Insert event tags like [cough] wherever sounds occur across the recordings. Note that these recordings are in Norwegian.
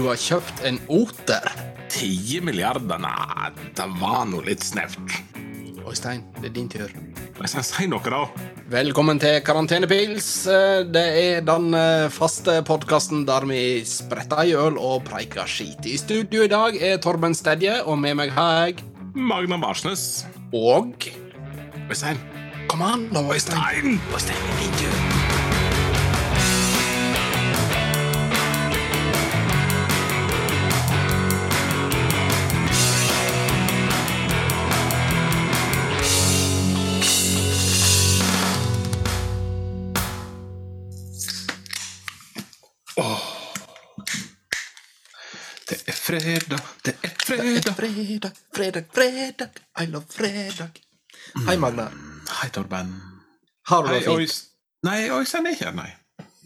Du har kjøpt en oter. 10 milliarder? Nei, det var nå litt snevt. Øystein, det er din tur. Øystein, si noe, da. Velkommen til Karantenepils. Eh, Det er den eh, faste podkasten der vi spretter i øl og preiker skit. I studio i dag er Torben Stedje, og med meg har jeg Magna Marsnes. Og Øystein. Kom an, da, Øystein. Øystein! Din tur. Det er fredag, det er Fredag, fredag. fredag, fredag. I love fredag. Hei, Magna. Hei, Torben. Har du det fint? Øys... Nei, Øystein er ikke her, nei.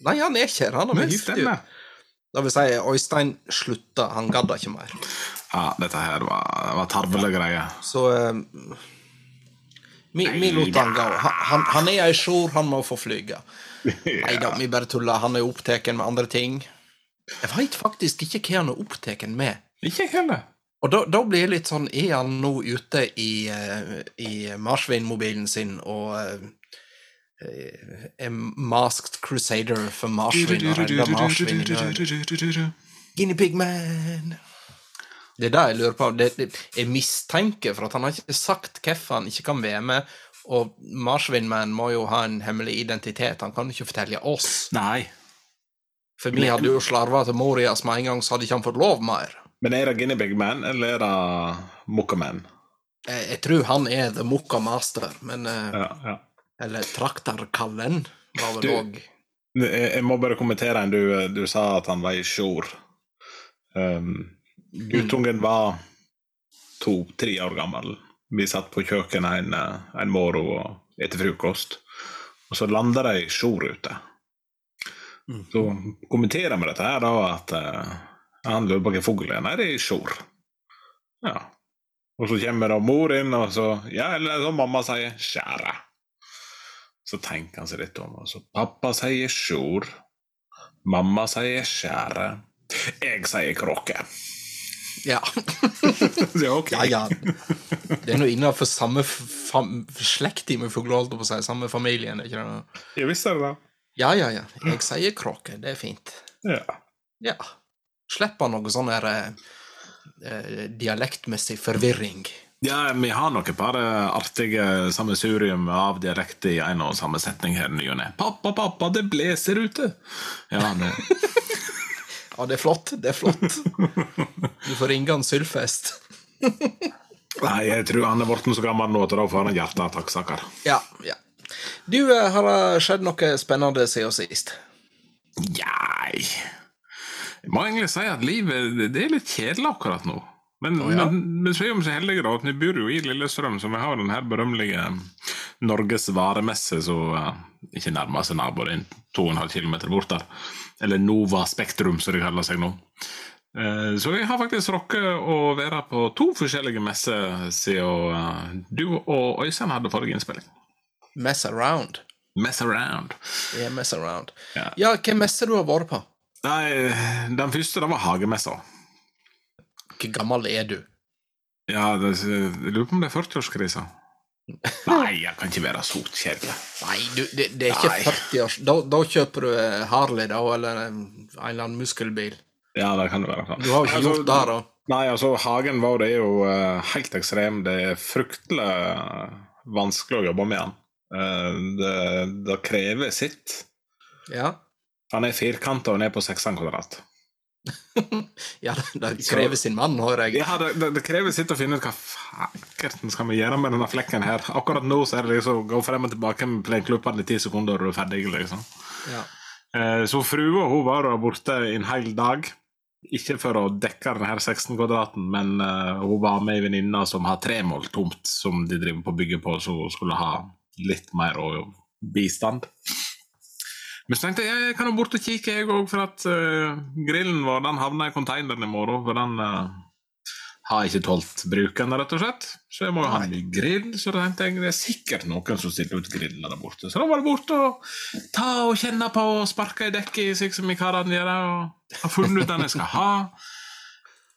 Nei, han er ikke her. Han har stemmer. ut. Det vil si, Øystein slutta. Han gadd ikke mer. Ja, dette her var, var tarvelige greier. Så um, vi, vi lot han gå. Han, han, er ei sjor, han må få flyge. [laughs] Nei da, vi bare tuller. Han er opptatt med andre ting. Jeg veit faktisk ikke hva han er opptatt med. Ikke jeg heller. Og da, da blir jeg litt sånn Er han nå ute i, eh, i marsvinmobilen sin og eh, er masked crusader for marsvin og redder marsvin? Guinea Pig Man! Det er det jeg lurer på. Det, det, jeg mistenker, for at han har ikke sagt hvorfor han ikke kan være med. Og Marsvinman må jo ha en hemmelig identitet. Han kan ikke fortelle oss. Nei. For vi hadde jo slarva til Morias med en gang, så hadde ikke han fått lov mer. Men er det Guinea Big Man, eller er det Mokka Man? Jeg, jeg tror han er the Mokka Master, men eh, Ja, ja. Eller Traktarkallen var vel Du- òg Jeg må bare kommentere en. Du, du sa at han var i sjor. Um, guttungen var to-tre år gammel. Vi satt på kjøkkenet en, eh, en morgen etter frokost, og så landa de i sjor ute. Så kommenterer vi dette her, da, at uh, han på hva er. Er sjor. Ja. Og så kommer da mor inn, og så Ja, eller som mamma sier, skjære. Så tenker han seg litt om, og så pappa sier sjor. Mamma sier skjære. Jeg sier kråke. Ja. [laughs] ja, okay. ja, ja. Det er nå innafor samme fam slekta med fugler, holdt jeg på å si. Samme familien, ikke det? Jeg visste det, da. Ja, ja, ja. Jeg sier kråke. Det er fint. Ja. Ja. Slipper noe sånn der eh, eh, dialektmessig forvirring. ja, vi har nok et par artige sammensurium av dialekter i en og samme setning her ny og ne. Pappa, pappa, det blåser ute! Ja, det [laughs] Ja, det er flott. Det er flott. Du får ringe han Sylfest. Nei, jeg tror han er blitt så gammel nå at da får han hjerteattakk, stakkar. Ja, ja. Du, eh, har det skjedd noe spennende siden sist? Nei Jeg må egentlig si at livet det er litt kjedelig akkurat nå. Men, oh, ja. men, men så er vi så heldige da, at vi bor jo i Lillestrøm, så vi har den her berømmelige Norges varemesse som eh, ikke nærmer seg naboen din, 2,5 km bort der. Eller Nova Spektrum, som det kaller seg nå. Eh, Så jeg har faktisk rukket å være på to forskjellige messer siden du og Øystein hadde forrige innspilling. Mess around. Mess around. Ja, mess around. Ja. Ja, hvilken messe du har vært på? Nei, den første det var hagemessa. Hvor gammel er du? Ja, det, jeg lurer på om det er 40-årskrisa. [laughs] Nei, jeg kan ikke være så kjedelig. Nei, du, det, det er ikke Nei. 40 år da, da kjøper du eh, Harley, da, eller en en eller annen muskelbil. Ja, det kan det være. Du har jo ikke Altså, gjort det, da. Nei, altså, hagen vår er jo uh, helt ekstrem. Det er fryktelig eh, vanskelig å jobbe med den. Eh, det, det krever sitt. Ja, Han er firkanta og ned på 16 kvadrat. [laughs] ja det, krever sin mann, hører jeg. Ja, det, det, krever sitt å finne ut hva fakerten skal vi gjøre med denne flekken her. Akkurat nå så er det liksom gå frem og tilbake med plenklubbene i ti sekunder, og du er ferdig, liksom. Ja. Eh, Så frua hun var borte en hel dag. Ikke for å dekke denne 16 kvadraten, men eh, hun var med ei venninne som har tre mål tomt, som de driver på å bygge på, så hun skulle ha litt mer og bistand. Men så tenkte jeg jeg kan jo bort og kikke, jeg òg, for at uh, grillen vår den havna i containeren i morgen. For den, uh, har ikke tålt bruken, rett og slett. Så jeg må jo ha en ny grill. Så da tenkte jeg det er sikkert noen som stiller ut griller der borte. Så da var det borte og ta og kjenne på og sparke i dekket, slik som vi karene gjør, og har funnet ut den jeg skal ha.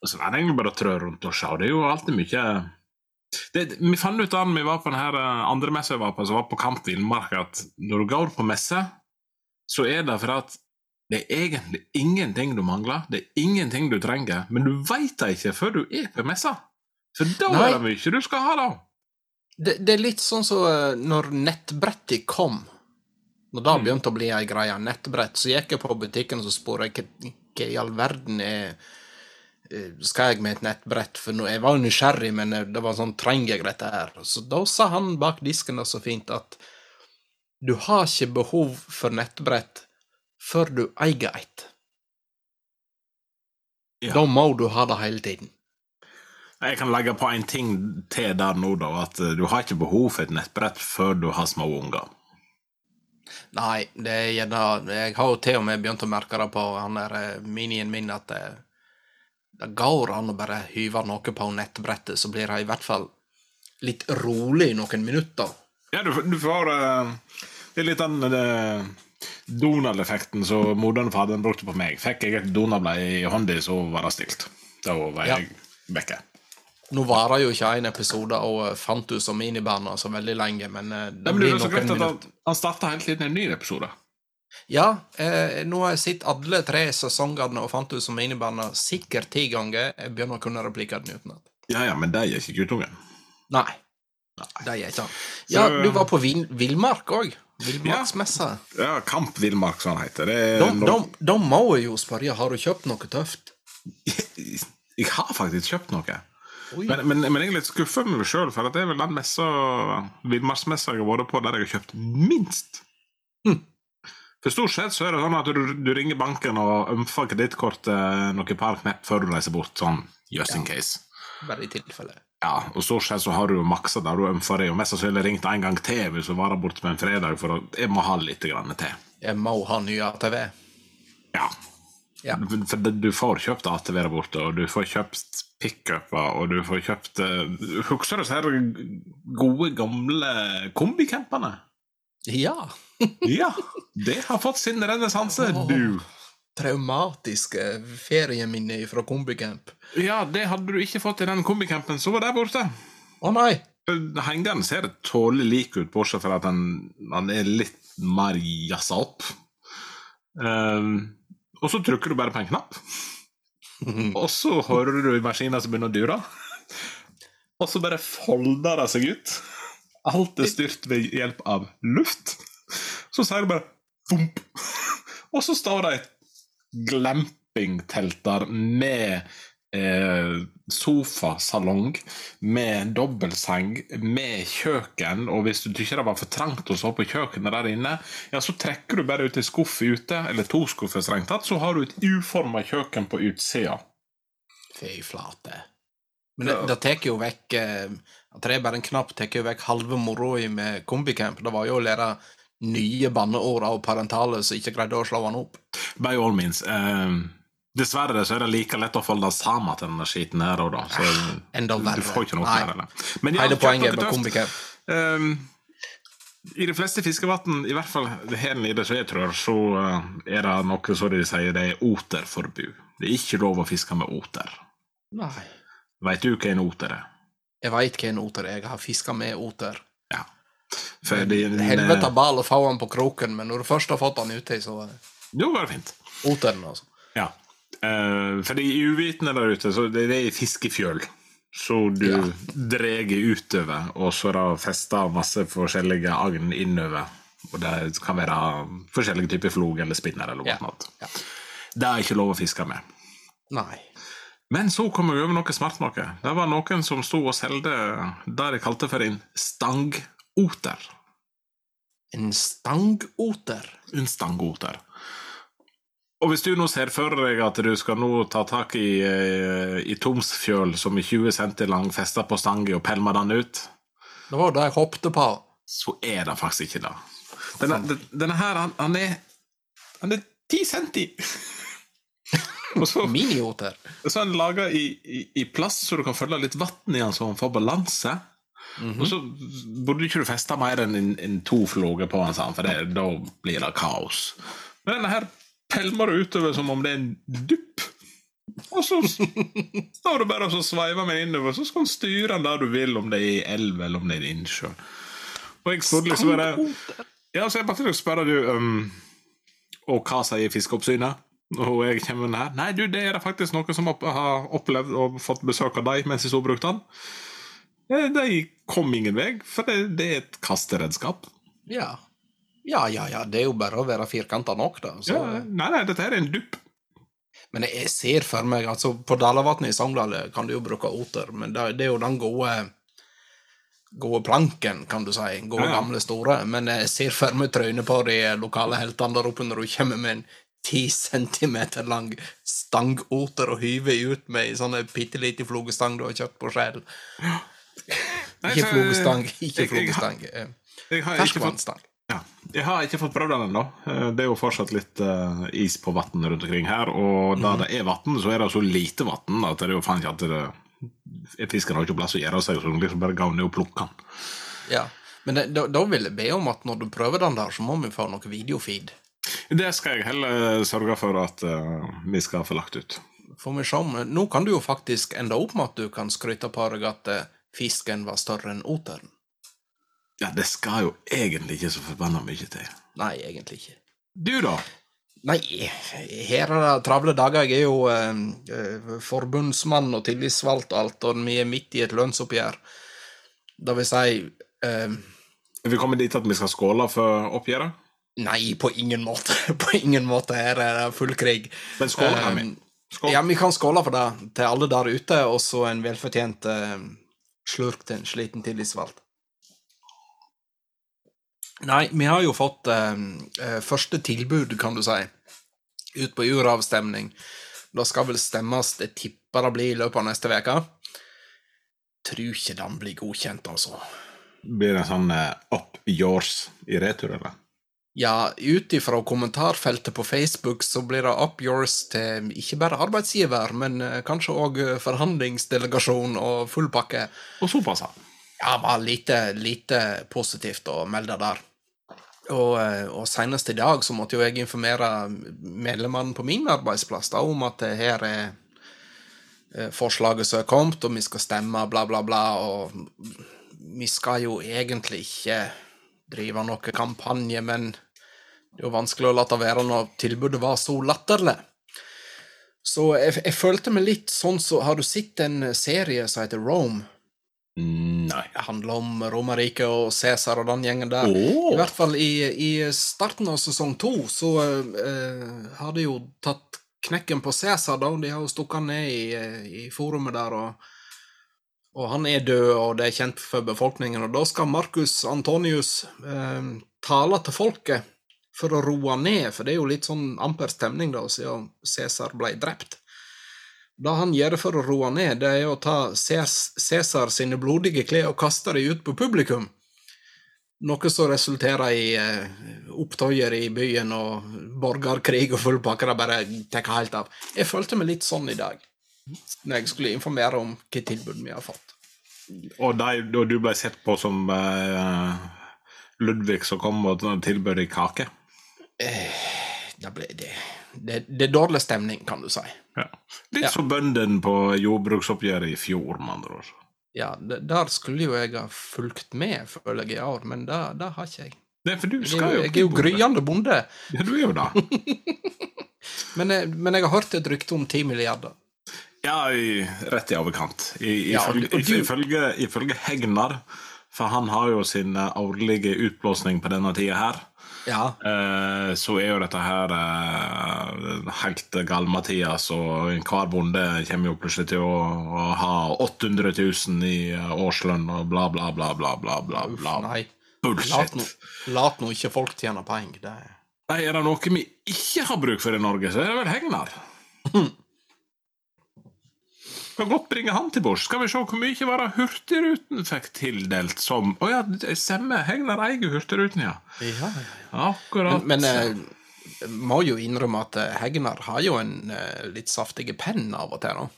Og så var det egentlig bare å trø rundt og se. Det er jo alltid mye det, Vi fant ut da vi var på denne andre messa jeg var på, som var på Kamp Villmark, at når du går på messe, så er det for at det er egentlig ingenting du mangler, det er ingenting du trenger, men du veit det ikke før du er på messa. For da Nei. er det mye du skal ha, da. Det, det er litt sånn som så, når nettbrettet kom. Når det Mm. begynte å bli ei greie, nettbrett, så gikk jeg på butikken og så spurte hva, i all verden er eh, skal jeg med et nettbrett? For jeg var jo nysgjerrig, men eh, det var sånn trenger jeg dette her? Så da sa han bak disken så fint at du har ikke behov for nettbrett før du eier et. Ja. Da må du ha det hele tiden. Jeg kan legge på en ting til der nå, da. At eh, du har ikke behov for et nettbrett før du har små unger. Nei, det er gjerne Jeg har jo til og med begynt å merke det på han der eh, minien min at det, går an å bare hyve noe på nettbrettet, så blir det i hvert fall litt rolig i noen minutter. Ja, du, du får uh, Det er litt den uh, Donald-effekten som moderen faderen brukte på meg. Fikk jeg et Donald-blad i hånda, så var det stilt. Da var Ja. jeg vekke. Nå varer jo ikke en episode og fant Fantus og Minibarna så veldig lenge, men eh, det Ja, men det blir noen minutter. han, han starter hele tiden en ny episode. Ja, eh, nå har jeg sett alle tre sesongene fant ut som Minibarna sikkert ti ganger. Jeg begynner å kunne replikkene utenat. Ja, ja, men de er ikke guttungen. Nei. Det er ikke han. Ja, Så- du var på Vil- Villmark òg. Villmarksmessa. Ja, Kamp Villmark, som han heter. Det er Da, no- må jeg jo spørre, har du kjøpt noe tøft? [laughs] Jeg har faktisk kjøpt noe. Men, men, men jeg er litt skuffa med meg sjøl, for det er vel den messa villmarksmessa jeg har vært på der jeg har kjøpt minst. For stort sett så er det sånn at du, du ringer banken og ømfer kredittkortet noen par knepp før du reiser bort, sånn just in case. Bare i tilfelle. Ja, og stort sett så har du jo maksa det du ømfer deg, og mest sannsynlig ringt en gang til hvis du varer bort på en fredag, for jeg må ha litt grann til. Jeg må ha ny ATV. Ja. Ja. For du får kjøpt ATV der borte, og du får kjøpt pickuper, og du får kjøpt eh, Husker du disse gode, gamle kombicampene? Ja. Ja, det har fått sin renessanse, du. Traumatiske ferieminner fra kombicamp. Ja, det hadde du ikke fått i den kombicampen som var der borte. Å nei! Hengeren ser tålelig lik ut, bortsett fra at han, han er litt mer jazza opp. Um, og så trykker du bare på en knapp, [laughs] og så hører du maskinen som begynner å dure. Og så bare folder det seg ut. Alt er styrt ved hjelp av luft. Så sier det bare vomp. Og så står det et glampingtelt der med eh, sofasalong, med dobbeltseng, med kjøkken, og hvis du tykker det var for trangt å sove på kjøkkenet der inne, ja, så trekker du bare ut en skuff ute, eller to skuffer strengt tatt, så har du et uforma kjøkken på utsida. Fy flate. Men det, det tar jo vekk eh, At det er bare en knapp, tar vekk halve moroa med kombicamp. Det var jo å lære nye banneord av parentale som ikke greide å slå han opp. By all means. Um, dessverre så er det like lett å folde sammen til denne skiten her òg, da. Så Enda verre. du får ikke noe Nei. her. Men Hele poenget med kombicamp. Um, I de fleste fiskevann, i hvert fall her nede som jeg tror, så eh, er det noe som de sier det er oterforbud. Det er ikke lov å fiske med oter. Nei. Veit du hva en oter er? Jeg veit hva en oter er. Jeg har fiska med oter. Ja. For de, Helvete ball å få han på kroken, men når du først har fått han ute, så Jo, Jo, bare fint. Oteren, altså. Ja. Uh, for de uvitende der ute, så det, det ei fiskefjøl. Så du Ja. drar utover, og så er det festa masse forskjellige agn innover. Og det kan være forskjellige typer flog eller spinner eller Ja. sånt. Ja. Det er ikke lov å fiske med. Nei. Men så kom jeg over noe smart noe. Det var noen som sto og solgte det de kalte for en stangoter. En stangoter. En stangoter. Og hvis du nå ser for deg at du skal nå ta tak i, eh, i tomsfjøl som er 20 cm lang, festa på stangen og pælma den ut, Det var det jeg hoppet på. så er det faktisk ikke det. Denne, denne her, han, han er Han er 10 cm! [laughs] Minioter. så er den laga i, i, i plast, så du kan følge litt vann i den så den får balanse. Og så burde ikke du feste mer enn en, en to floger på den, for det, da blir det kaos. Men denne her pælmer du utover som om det er en dupp. Og så [laughs] står du bare og så sveiver med innover, så skal du styre den der du vil, om det er i elv eller om det er i innsjø. Og jeg spurte liksom bare Ja, så jeg bare til å spørre du um, Og hva sier Fiskeoppsynet? Og jeg kommer her. Nei, du, det er det faktisk noen som har opplevd og fått besøk av deg mens de så brukte den. Eh, De kom ingen vei, for det, det er et kasteredskap. Ja. Ja, ja, ja. Det er jo bare å være firkanta nok, da. Så. Ja, nei, nei, dette er en dupp. Men jeg ser for meg altså På Dalavatnet i Sogndal kan du jo bruke oter, men det, det er jo den gode Gode planken, kan du si. Gode, Ja, ja. gamle, store. Men jeg ser for meg trynet på de lokale heltene der oppe når du kommer med en ti centimeter lang stangoter å hyve ut med ei sånn bitte lita flogestang du har kjøpt på Skjell. Ikke flogestang, ikke flogestang. Ferskvannstang. Fått, Ferskvannsstang. ja, jeg har ikke fått prøvd den ennå. Eh, Det er jo fortsatt litt uh, is på vann rundt omkring her. Og da det er vann, så er det så lite vann at det er jo faen ikke at det Fisken har ikke plass å gjøre seg, så de liksom bare går ned og plukker den. Ja. Men det, da, da vil jeg be om at når du prøver den der, så må vi få noe videofeed. Det skal jeg heller sørge for at eh, vi skal få lagt ut. Får vi som, Nå kan du jo faktisk ende opp med at du kan skryte på deg at eh, fisken var større enn oteren. Ja, det skal jo egentlig ikke så forbanna mye til. Nei, egentlig ikke. Du, da? Nei, her er det travle dager. Jeg er jo eh, eh, forbundsmann og tillitsvalgt og alt, og vi er midt i et lønnsoppgjør. Det vil si eh, Er vi kommet dit at vi skal skåle for oppgjøret? Nei, på ingen måte. [laughs] På ingen måte. Her er det full krig. Men skål vi. Eh, Skål. Ja, vi kan skåle for det til alle der ute, og så en velfortjent uh, slurk til en sliten tillitsvalgt. Nei, vi har jo fått uh, første tilbud, kan du si, ut på uravstemning. Det skal vel stemmes, det tipper det blir i løpet av neste uke. Tror ikke den blir godkjent, altså. Blir det en sånn uh, up yours i retur, eller? Ja, ut ifra kommentarfeltet på Facebook så blir det up yours til ikke bare arbeidsgiver, men eh, kanskje òg forhandlingsdelegasjon og full pakke. Og såpass, ja. Var lite, lite positivt å melde der. Og, eh, og senest i dag så måtte jo jeg informere medlemmene på min arbeidsplass da, om at her er eh, forslaget som er kommet, og vi skal stemme, bla, bla, bla, og vi skal jo egentlig ikke drive noe kampanje, men det er jo vanskelig å la være når tilbudet var så latterlig. Så jeg, jeg følte meg litt sånn så Har du sett en serie som heter Rome? Nei. Det handler om Romerriket og Cæsar og den gjengen der. Oh. I hvert fall i, i starten av sesong to så eh, har de jo tatt knekken på Cæsar, da. De har jo stukket han ned i, i forumet der, og, og han er død, og det er kjent for befolkningen. Og da skal Marcus Antonius eh, tale til folket for å roe ned, for det er jo litt sånn amper stemning, da, siden Cæsar ble drept. Det han gjør for å roe ned, det er å ta Cæsar sine blodige klær og kaste dem ut på publikum. Noe som resulterer i eh, opptøyer i byen og borgerkrig og full pakke. Det bare tar helt av. Jeg følte meg litt sånn i dag, når jeg skulle informere om hvilket tilbud vi har fått. Og de, du ble sett på som eh, Ludvig som kom og tilbød deg kake? Det, ble, det, det, det er dårlig stemning, kan du si. Ja. Litt Ja. som bøndene på jordbruksoppgjøret i fjor, med andre ord. Ja, Der skulle jo jeg ha fulgt med, føler jeg, i år, men det, har ikke jeg. Nei, for du Jeg skal jo, jo jeg er jo gryende bonde. Ja, du er jo det. [laughs] Men, jeg- men jeg har hørt et rykte om ti milliarder. Ja, i, rett i overkant. I, Ja, ifølge, du- ifølge, ifølge Hegnar, for han har jo sin eh, årlige utblåsning på denne tida her, Ja. eh, så er jo dette her eh, helt gal-Mathias, og enhver bonde kommer jo plutselig til å, å ha 800 000 i eh, årslønn og bla, bla, bla, bla, bla, bla. bla. Nei. Bullshit. Lat nå, ikke folk tjene penger. Det er Nei, er det noe vi ikke har bruk for i Norge, så er det vel Hegnar. [laughs] Kan godt bringe han til bords. Skal vi se hvor mye var det Hurtigruten fikk tildelt som Å ja, det stemmer. Hegnar eier Hurtigruten, ja. Ja, ja, Akkurat. Men, men eh, må jo innrømme at eh, Hegnar har jo en eh, litt saftig penn av og til. nå.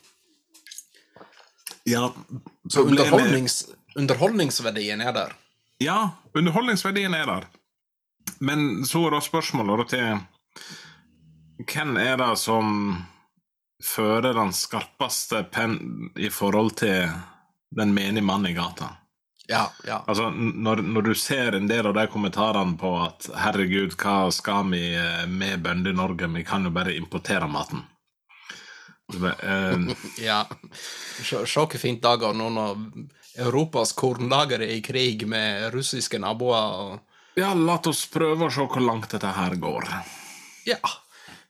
Ja, Så underholdnings, underholdningsverdien er der. Ja, underholdningsverdien er der. Men så er da spørsmålet til Hvem er det som fører den skarpeste penn i forhold til den menige mann i gata? Ja, ja. Altså, når, når du ser en del av de kommentarene på at 'herregud, hva skal vi eh, med bønder i Norge, vi kan jo bare importere maten'. Bare, eh, [laughs] ja. Se se hvor fint det går nå når Europas kornlager er i krig med russiske naboer. og ja, la oss prøve å se hvor langt dette her går. Ja.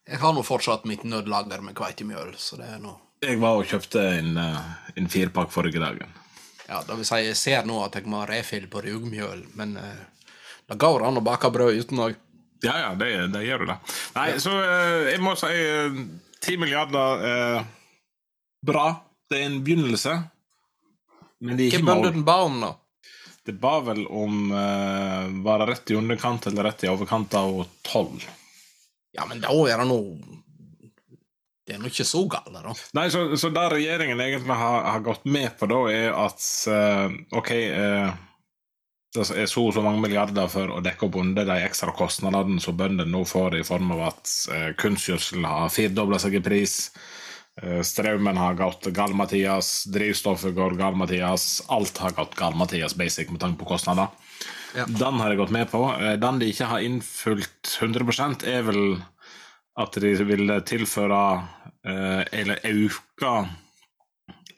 Jeg har nå fortsatt mitt nødlager med kveitemjøl, så det er nå Jeg var og kjøpte en, eh, en firpakk forrige dagen. Ja, det vil si, jeg ser nå at jeg må ha refill på rugmjøl, men uh, det går an å bake brød uten òg. Ja, ja, det, det gjør du det. Nei, så uh, jeg må si ti uh, milliarder Bra. Det er en begynnelse. Men det er Hva ikke mål. bøndene ba om, nå? Det ba vel om uh, Var det rett i underkant eller rett i overkant av 12? Ja, men da er det nå Det er nå ikke så galt, da. Nei, så, så det regjeringen egentlig har, har gått med på, da, er at uh, OK uh, Det er så og så mange milliarder for å dekke opp under de ekstra kostnadene som bøndene nå får i form av at uh, kunstgjødsel har firedobla seg i pris. Strømmen har gått gal-Mathias, drivstoffet går gal-Mathias. Alt har gått gal-Mathias, basic, med tanke på kostnader. Ja. Den har jeg gått med på. Eh, Den de ikke har innfulgt 100% er vel at de ville tilføre eh, eller øke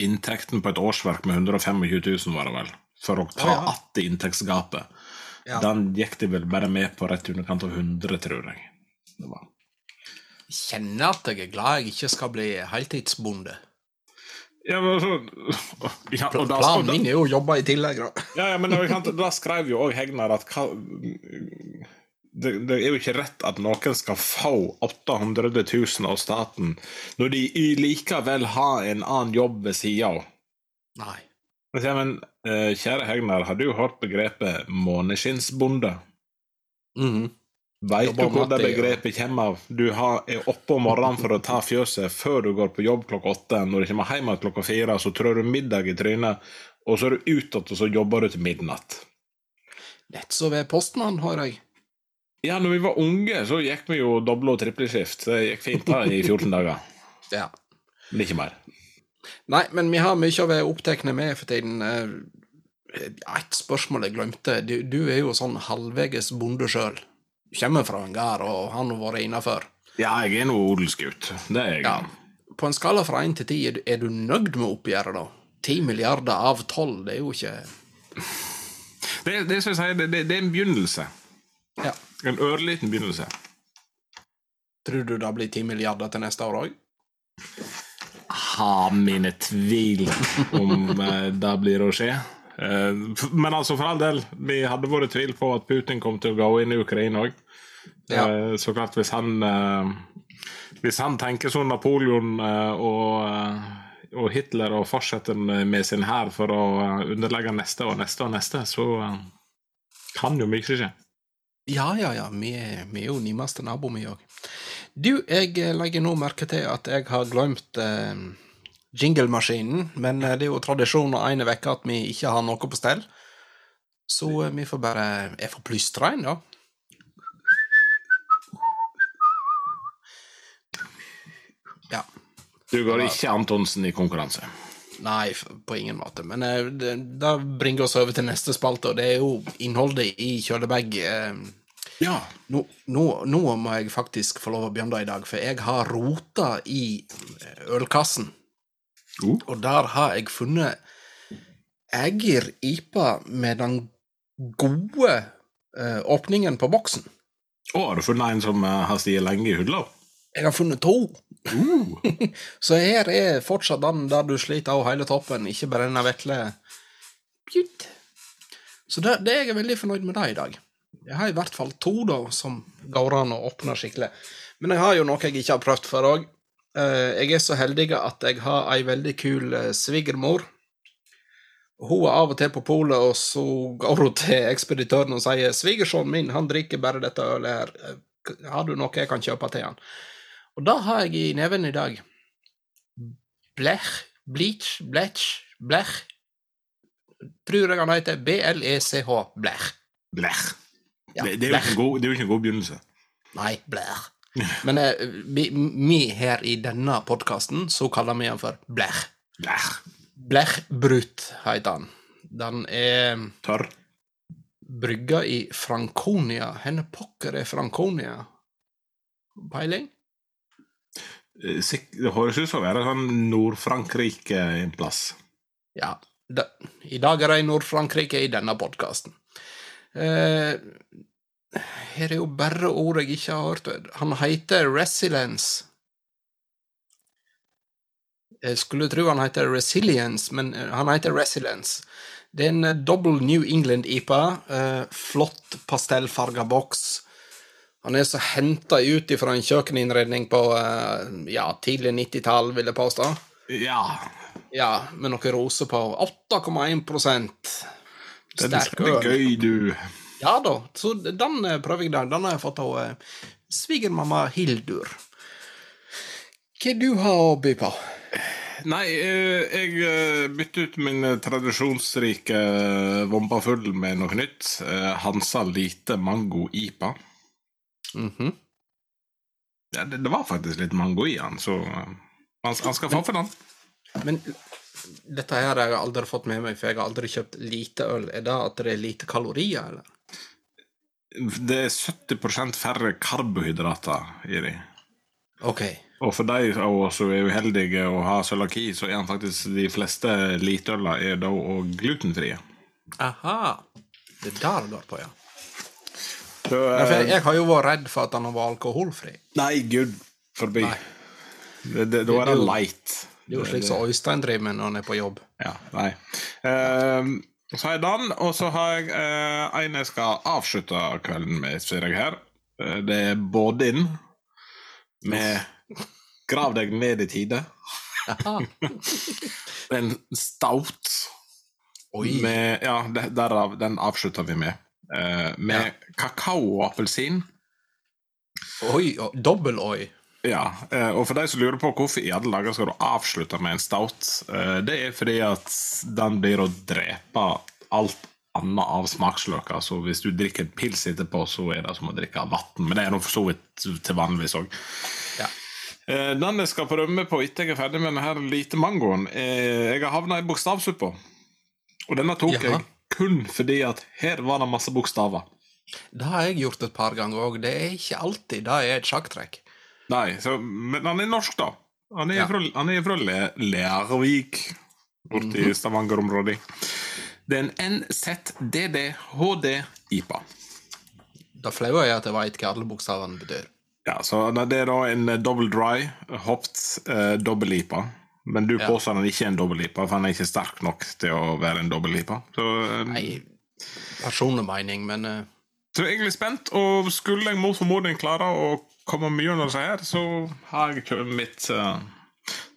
inntekten på et årsverk med 125 000, var det vel, for å ta Ja, ja. inntektsgapet. Ja. Den gikk de vel bare med på rett i underkant av 100, tror jeg. Det var. Jeg kjenner at jeg er glad jeg ikke skal bli heltidsbonde. Ja, men altså [laughs] ja, og da, Planen min er jo å jobbe i tillegg, da. ja, ja, men [laughs] da, skrev jo òg Hegnar at hva, det, det er jo ikke rett at noen skal få 800 000 av staten når de likevel har en annen jobb ved sida av. Nei. Sier, men eh, kjære Hegnar, har du hørt begrepet måneskinnsbonde? Mhm. Veit du hvor det begrepet kommer av? Du har, er oppe om morgenen for å ta fjøset før du går på jobb klokka åtte. Når du kommer hjem igjen klokka fire, så trør du middag i trynet, og så er du ute og så jobber du til midnatt. Lett så ved postmann, har jeg. Ja, når vi var unge, så gikk vi jo doble- og tripleskift. Det gikk fint da i 14 dager. [laughs] Ja. Men ikke mer. Nei, men vi har mye å være opptekne med for tiden. Eh, Et spørsmål jeg glemte. Du, du er jo sånn halvveges bonde sjøl. Kommer fra en gard og har nå vært innafor. Ja, jeg er nå odelsgutt. Det er jeg. Ja. På en skala fra én til ti, er du- nøyd med oppgjøret, da? Ti milliarder av tolv, det er jo ikke Det, det, jeg sier, det, det, det er en begynnelse. Ja. En ørliten begynnelse. Tror du det blir ti milliarder til neste år òg? har mine tvil om [laughs] eh, det blir å skje. Eh, Men altså, for all del, vi hadde vært tvil på at Putin kom til å gå inn i Ukraina òg. Ja. Så klart, hvis han eh, Hvis han tenker sånn Napoleon eh, og, eh, og Hitler og fortsetter med sin hær for å eh, underlegge neste og neste og neste, så eh, kan jo mye skje. Ja, ja, ja. Vi vi er jo nærmeste nabo, vi òg. Du, jeg eh, legger nå merke til at jeg har glemt eh, jinglemaskinen, men eh, det er jo tradisjon og ene uke at vi ikke har noe på stell. Så eh, vi får bare Jeg får plystre en, da. Ja. Du går ikke Antonsen i konkurranse. Nei, på ingen måte. Men eh, det, det bringer oss over til neste spalte, og det er jo innholdet i kjølebag. Eh, Ja. nå, nå, nå må jeg faktisk få lov å begynne i dag, for jeg har rota i eh, ølkassen. Uh. Og der har jeg funnet Eger IPA med den gode åpningen på boksen. Å, har du funnet en som har stått lenge i hylla? Jeg har funnet to. Uh. [laughs] Så her er fortsatt den der du sliter av hele toppen, ikke vesle Pjutt. Så det, det er jeg veldig fornøyd med det i dag. Jeg har i hvert fall to da, som går an å åpne skikkelig. Men jeg har jo noe jeg ikke har prøvd før òg. Jeg er så heldig at jeg har ei veldig kul eh, svigermor. Hun er av og til på polet, og så går hun til ekspeditøren og sier 'Svigersønnen min han drikker bare dette ølet her. Eh, Har du noe jeg kan kjøpe til han? Og da har jeg i neven i dag Blech, bleach, blech, blech. Tror jeg han heter B-L-E-C-H, blech. Blech. Ja, det, det, er blech. god, det er jo ikke en god begynnelse. Nei, blech. Men eh, vi, vi her i denne podkasten, så kaller vi han for blech. Blech. Blechbrut heter han. Den er Tørr. brygga i Franconia. Henne pokker er Franconia? Peiling? Eh, Det høres ut som å være sånn Nord-Frankrike en plass. Ja. Da, I dag er det i Nord-Frankrike i denne podkasten. Eh, her er jo bare ord jeg ikke har hørt. Han heter Resilience. Jeg skulle tro han heter Resilience, men eh, han heter Resilience. Det er en eh, double New England-IPA. Eh, flott pastellfarga boks. Han er så henta ut ifra en kjøkkeninnredning på eh, ja, tidlig 90-tall, vil jeg påstå. Ja. Ja, med noe roser på. 8,1 Sterk øl. det er gøy, du. Ja da, så den eh, prøver jeg der. Den har jeg fått av uh, svigermamma Hildur. Hva du har å by på? Nei, jeg bytter ut min tradisjonsrike vombafull med noe nytt. Hansa Lite Mango IPA. Mhm. Ja, det, det var faktisk litt mango i han, så eh, han, han skal få for den. Men dette her har jeg aldri fått med meg, for jeg har aldri kjøpt lite øl. Er det at det er lite kalorier, eller? Det er 70% færre karbohydrater i dem. OK. Og for de av oss som er uheldige og har cøliaki, så er han faktisk de fleste litøler er da òg glutenfrie. Aha. Det er der går på, ja. Så, ja jeg, eh, jeg har jo vært redd for at han var alkoholfri. nei, gud forbi. Nei. Det, det, da er Det- light. Det er jo slik som Øystein driver med når han er på jobb. Ja, nei. Uh, så har jeg den, og så har jeg uh, en jeg skal avslutte kvelden med, ser jeg her. Uh, det er Bådin med 'Grav deg ned i tide'. Det [laughs] er en stout Oi. med Ja, derav, den avslutter vi med. Eh, med kakao og appelsin. Oi, og dobbel oi. Ja, uh, og for de som lurer på hvorfor i alle dager skal du avslutte med en stout, uh, det er fordi at den blir å drepe alt annet av smaksløker. Så hvis du drikker en pils etterpå, så er det som å drikke vann. Men det er nå for så vidt til vanligvis òg. Ja. Den jeg skal prøve på etter jeg er ferdig med denne lite mangoen, Jeg har havna i bokstavsuppa. Og denne tok Jaha. jeg kun fordi at her var det masse bokstaver. Det har jeg gjort et par ganger òg. Det er ikke alltid det er et sjakktrekk. Nei, så, men han er norsk, da. Han er Ja. fra, han er fra Le Lervik, borti Mhm. Stavanger-området. Det er en NZDDHD-IPA. Det flaue er at jeg veit hva alle bokstavene betyr. Ja, så det er da en eh, double dry, hopped uh, dobbel-IPA. Men du påstår han ikke er en dobbel-IPA, for han er ikke sterk nok til å være en dobbel-IPA. Eh, Nei, personlig mening, men uh... så jeg er egentlig spent, og skulle jeg mot formodning klare å komme mye under seg her, så har jeg mitt uh,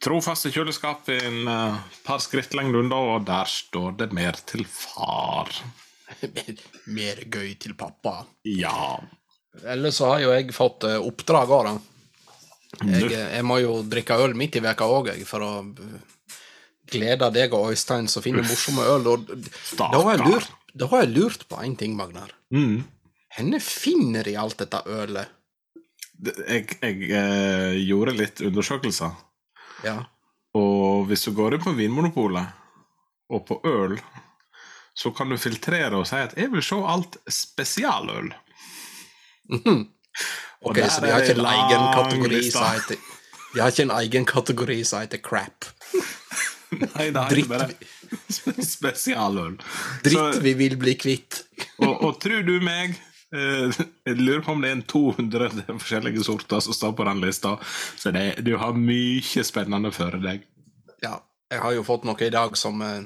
trofaste kjøleskap i en uh, par skrittlengder unna, og der står det mer til far. [laughs] mer gøy til pappa. Ja. Ellers så har jo jeg fått oppdrag òg, da. Jeg, jeg må jo drikke øl midt i veka òg, for å glede deg og Øystein som finner morsomme øl. Og da har jeg lurt, da har jeg lurt på én ting, Magnar. Mm. Henne finner de alt dette ølet? Jeg, jeg eh, gjorde litt undersøkelser, Ja. og hvis du går inn på Vinmonopolet og på øl, så kan du filtrere og si at 'jeg vil se alt spesialøl'. Og [laughs] Ok, så de har ikke en egen kategori som heter De har ikke en egen kategori som heter crap. [laughs] Nei, det er ikke bare spe- spesialøl. Dritt vi vil bli kvitt. og, og tror du meg eh, Jeg lurer på om det er en 200 forskjellige sorter som står på den lista. Så det, du har mye spennende for deg. Ja, jeg har jo fått noe i dag som eh,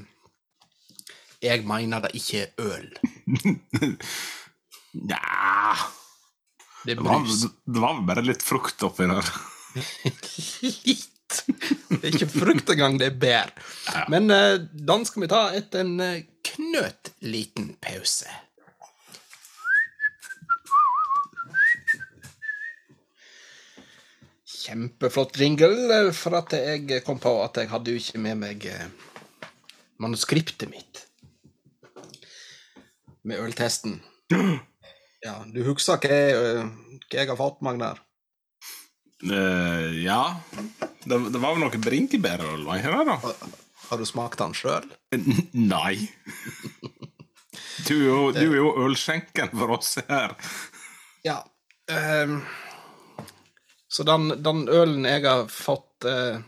Jeg mener det ikke er øl. [laughs] Nja Det det var, det var bare litt frukt oppi der. [laughs] Litt. Det er ikke frukt engang, det er bær. Ja. Men uh, den skal vi ta etter en eh, knøttliten pause. kjempeflott jingle, eh, for at jeg kom på at jeg hadde jo ikke med meg eh, manuskriptet mitt. Med øltesten. [gasps] [clears throat] Ja, du husker hva hva jeg har fått, Magnar? Uh, ja. Det, det var vel noe brinkebærøl var det? da? Har, har du smakt den sjøl? Nei. Du er jo, [laughs] du er jo ølskjenken for oss her. Ja. Um, så den, den ølen jeg har fått uh,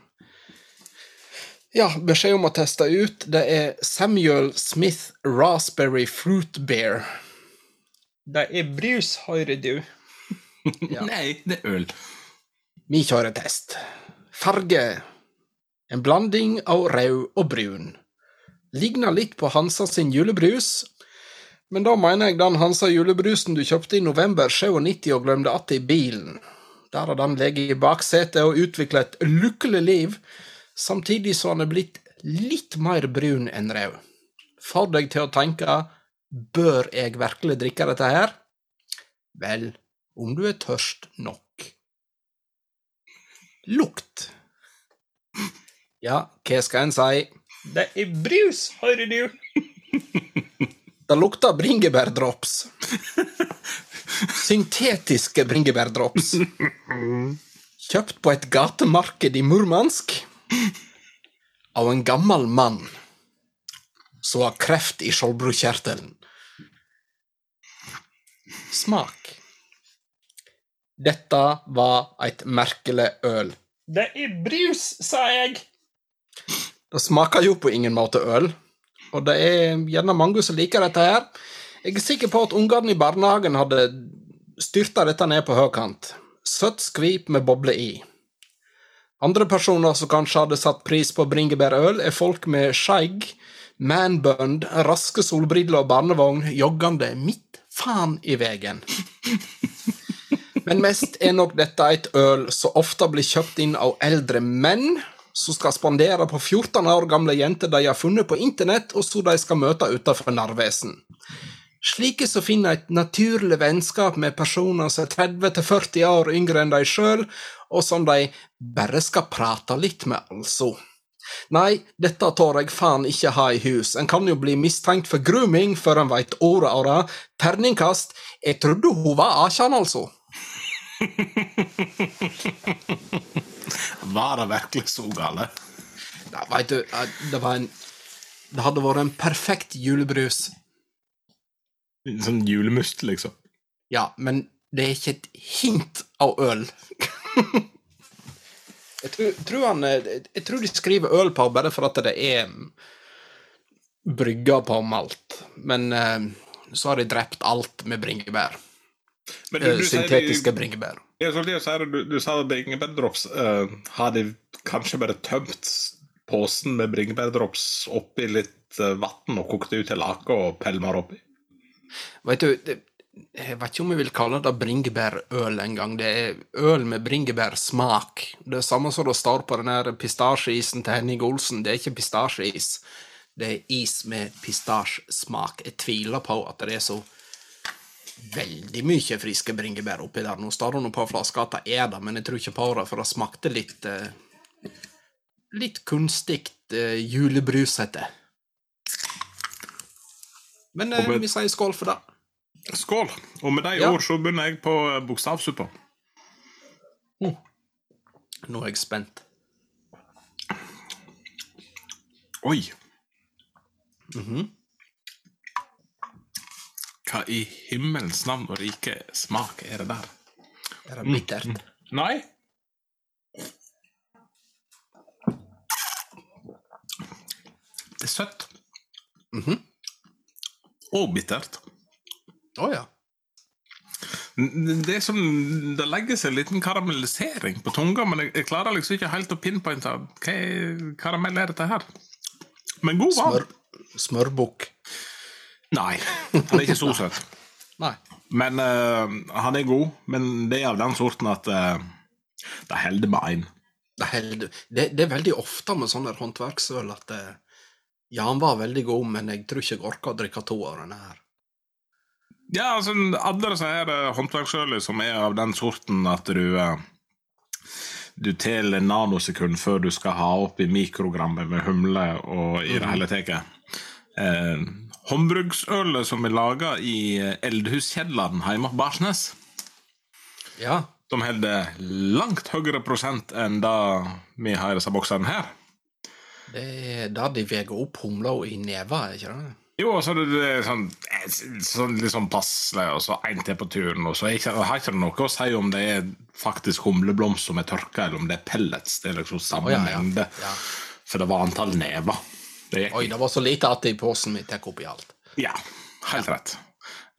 ja, beskjed om å teste ut, det er Samuel Smith Raspberry Fruit Bear. Det er brus, hører du. [laughs] Ja. Nei, det er øl. Vi kjører test. Farge. En blanding av rød og brun. Ligner litt på Hansa sin julebrus, men da mener jeg den Hansa julebrusen du kjøpte i november 97 og glemte att i bilen. Der har den ligget i baksetet og utvikla et lykkelig liv, samtidig som han er blitt litt mer brun enn rød. Får deg til å tenke bør jeg virkelig drikke dette her? Vel, om du er tørst nok. Lukt. Ja, hva skal en si? Det er brus, hører du. Det lukter bringebærdrops. Syntetiske bringebærdrops. Kjøpt på et gatemarked i Murmansk. Av en gammel mann som har kreft i skjoldbruskkjertelen. Smak. Dette var et merkelig øl. Det er brus, sa jeg. Det smaker jo på ingen måte øl, og det er gjerne mange som liker dette her. Jeg er sikker på at ungene i barnehagen hadde styrta dette ned på høykant. Søtt skvip med boble i. Andre personer som kanskje hadde satt pris på bringebærøl, er folk med skjegg, manbund, raske solbriller og barnevogn joggende midt faen i vegen. Men mest er nok dette et øl som ofte blir kjøpt inn av eldre menn som skal spandere på 14 år gamle jenter de har funnet på internett, og som de skal møte utenfor Narvesen. Slike som finner et naturlig vennskap med personer som er 30-40 år yngre enn de sjøl, og som de bare skal prate litt med, altså. Nei, dette tar jeg faen ikke ha i hus. En kan jo bli mistenkt for grooming før en veit ordet av det. Terningkast. Jeg trodde hun var 18, altså. [laughs] Var det virkelig så gale? Ja, vet du, eh, det var en Det hadde vært en perfekt julebrus. Sånn julemust, liksom. Ja, men det er ikke et hint av øl. [laughs] jeg, tror, tror han, eh, jeg tror de skriver øl på bare for at det er brygga på malt. Men eh, så har de drept alt med bringebær. Men Eh, du, du, Syntetiske de, bringebær. jeg skulle si du, du sa bringebærdrops. Uh, har de kanskje bare tømt posen med bringebærdrops oppi litt uh, vann og kokt det ut til lake og pelmer oppi? Vet du, det, jeg vet ikke om jeg vil kalle det bringebærøl engang. Det er øl med bringebærsmak. Det er samme som det står på den pistasjeisen til Henning Olsen. Det er ikke pistasjeis. Det er is med pistasjesmak. Jeg tviler på at det er så veldig mye friske bringebær oppi der. Nå står det nå på flaska at det er det, men jeg tror ikke på det, for det smakte litt eh, Litt kunstig eh, julebrusete. Men eh, vi sier skål for det. Skål! Og med de Ja. ord så begynner jeg på bokstavsuppa. Mm. Nå er jeg spent. Oi! Mhm. Hva i himmelens navn og rike smak er det der? Er det bittert? Nei. Det er søtt. Mhm. Og bittert. Å ja. Det er som Det legger seg en liten karamellisering på tunga, men jeg, jeg klarer liksom ikke helt å pinpointe hva karamell er dette her. Men god var Smør, smørbukk. Nei, han er ikke så søt. [laughs] Nei. Men uh, han er god, men det er av den sorten at uh, det holder med én. Det, det, det er veldig ofte med sånne håndverksøl at uh, Ja, han var veldig god, men jeg tror ikke jeg orker å drikke to av denne her. Ja, altså, alle disse her det håndverksøler som er av den sorten at du uh, du teller nanosekund før du skal ha opp i mikrogrammet med humle og i det hele tatt. Eh, håndbruksølet som er laga i Eldhuskjelleren hjemme på Barsnes, Ja. de holder langt høyere prosent enn det vi har i disse boksene her. Det er da de veier opp humla i neva, er ikke det? Jo, og så er det sånn, sånn litt sånn passelig, og så en til på turen. Og så har ikke det noe å si om det er faktisk humleblomst som er tørka, eller om det er pellets. Det er liksom samme Å, ja, ja. mengde. Ja. For det var antall never. Det Oi, det var så lite at i posen min tar oppi alt. Ja, helt rett.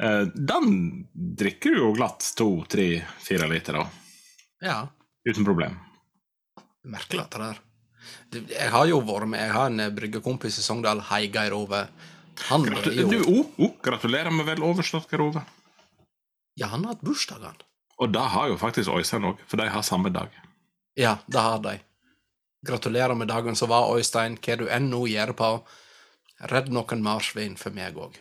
Eh, den drikker du jo glatt to, tre, fire liter av. Ja. Uten problem. Merkelig at det der. Jeg har jo vært med, jeg har en bryggekompis i Sogndal, Heigeir Ove. Han jo du, oh, oh, gratulerer med vel overstått, Geir Ove. Ja, han har hatt bursdag, han. Og det har jo faktisk Øystein òg, for de har samme dag. Ja, det har de. Gratulerer med dagen som var, Øystein. Hva du enn nå gjør på. Redd noen marsvin for meg òg.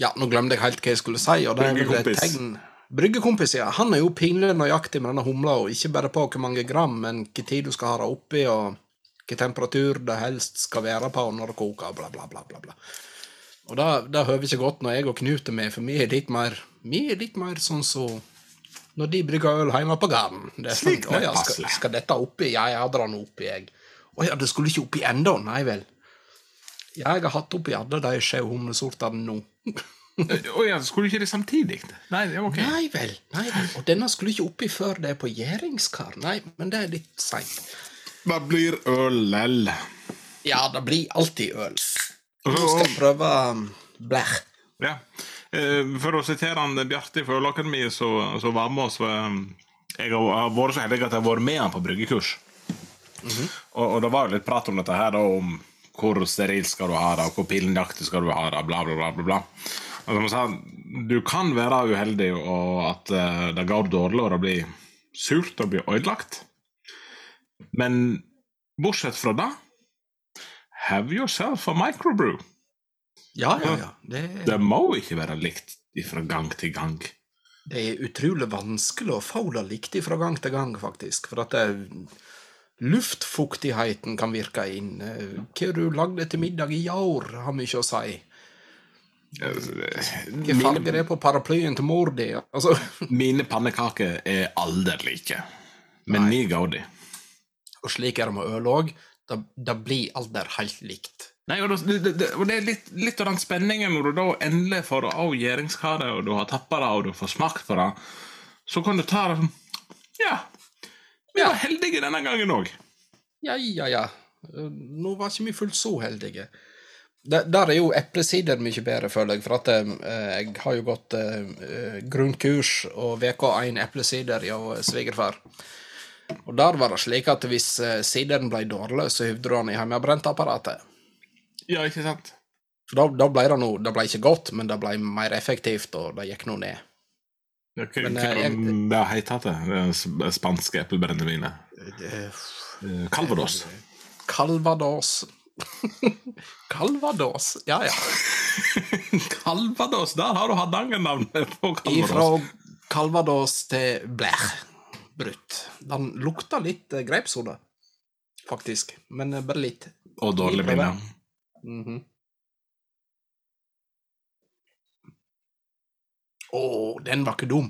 Ja, nå glemte jeg helt hva jeg skulle si. og det er vel et tegn. Bryggekompis, ja. Han er jo pinlig nøyaktig med denne humla, og ikke bare på hvor mange gram, men hvor tid du skal ha det oppi, og hvilken temperatur det helst skal være på når det koker, bla, bla, bla. bla, bla. Og det, det høver ikke godt når jeg og Knut er med, for vi er litt mer, vi er litt mer sånn så når de brygger øl hjemme på gården. Det er sånn, Slik «Å ja, skal, skal dette oppi? Ja, jeg drar den oppi, jeg. Å ja, det skulle ikke oppi ennå? Nei vel. Jeg har hatt oppi alle de sju humlesortene nå. [laughs] Å ja, skulle ikke det samtidig? Nei, ok. Nei vel, nei vel. Og denne skulle ikke oppi før det er på gjæringskar. Nei, men det er litt seint. Det blir øl lell. Ja, det blir alltid øl. Nå skal jeg prøve um, blech. Ja. Eh, For å sitere han Bjarte fra Ølakademiet, så, så var med oss eh, Jeg har vært så heldig at jeg har vært med han på bryggekurs. og, og det var jo litt prat om dette her, da, om hvor steril skal du ha det, og hvor pillenjaktig skal du ha det, bla, bla, bla. bla, bla. Og som han sa, du kan være uheldig, og at eh, det går dårlig, og det blir surt og blir ødelagt. Men bortsett fra det Have yourself a microbrew. Ja, ja, ja. Det, Det må ikke være likt fra gang til gang. det er utrolig vanskelig å få det likt fra gang til gang, faktisk. For at det, luftfuktigheten kan virke inn. Eh, Hva du lagde til middag i år, har mye å si. Hva farge det er på paraplyen til mor di. Altså, Mine pannekaker er aldri like, men ni går de. Og slik er det med øl òg. Det, blir alder helt likt. Nei, og det, det, det, og det er litt, litt av den spenningen når du da endelig får av gjæringskaret, og du har tappa det, og du får smakt på det, så kan du ta det sånn Ja, vi var heldige denne gangen òg. Ja, ja, ja. Nå var ikke vi fullt så heldige. Der, der er jo eplesider mye bedre, føler jeg, for at eh, jeg har jo gått eh, eh, grunnkurs og VK1 eplesider hos svigerfar. Og der var det slik at hvis eh, sideren ble dårlig, så hyvde du den i hjemmebrentapparatet. Ja, ikke sant? For da, da ble det noe Det ble ikke godt, men det ble mer effektivt, og det gikk nå ned. Ja, hva Men, hva eh, jeg- det heter det? Det sp- spanske eplebrennevinet? Eh, Calvados. Calvados. [laughs] Calvados, ja ja. [laughs] Calvados, der har du Hardanger-navnet på Ifra Calvados. Calvados til Blech. Brutt. Den lukta litt eh, grapessoda, faktisk. Men eh, bare litt. Og dårlig prøver. minne. Mhm. Å, den var ikke dum.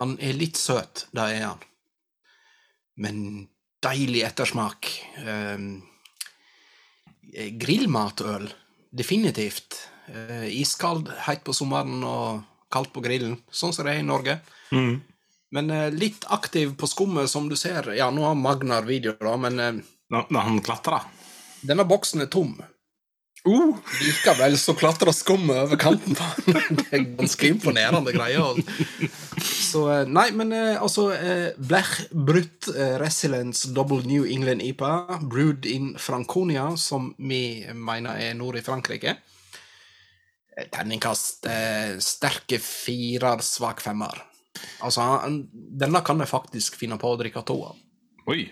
Han er litt søt, det er han. Men deilig ettersmak. Eh, grillmatøl, definitivt. Eh, iskald heit på sommeren og kaldt på grillen, sånn som det er i Norge. Mm. Men eh, litt aktiv på skummet, som du ser. Ja, nå har Magnar video, da, men eh, Når, han klatrer. denne boksen er tom. Uh, Likevel så klatrer skummet over kanten på den. [laughs] Det er ganske imponerende greier. Så eh, Nei, men altså Blech Brutt Resilience Double New England IPA, brewed in Franconia, som vi mener er nord i Frankrike. Terningkast eh, sterke firer, svak femmer. Altså, denne kan jeg faktisk finne på å drikke to av. oi.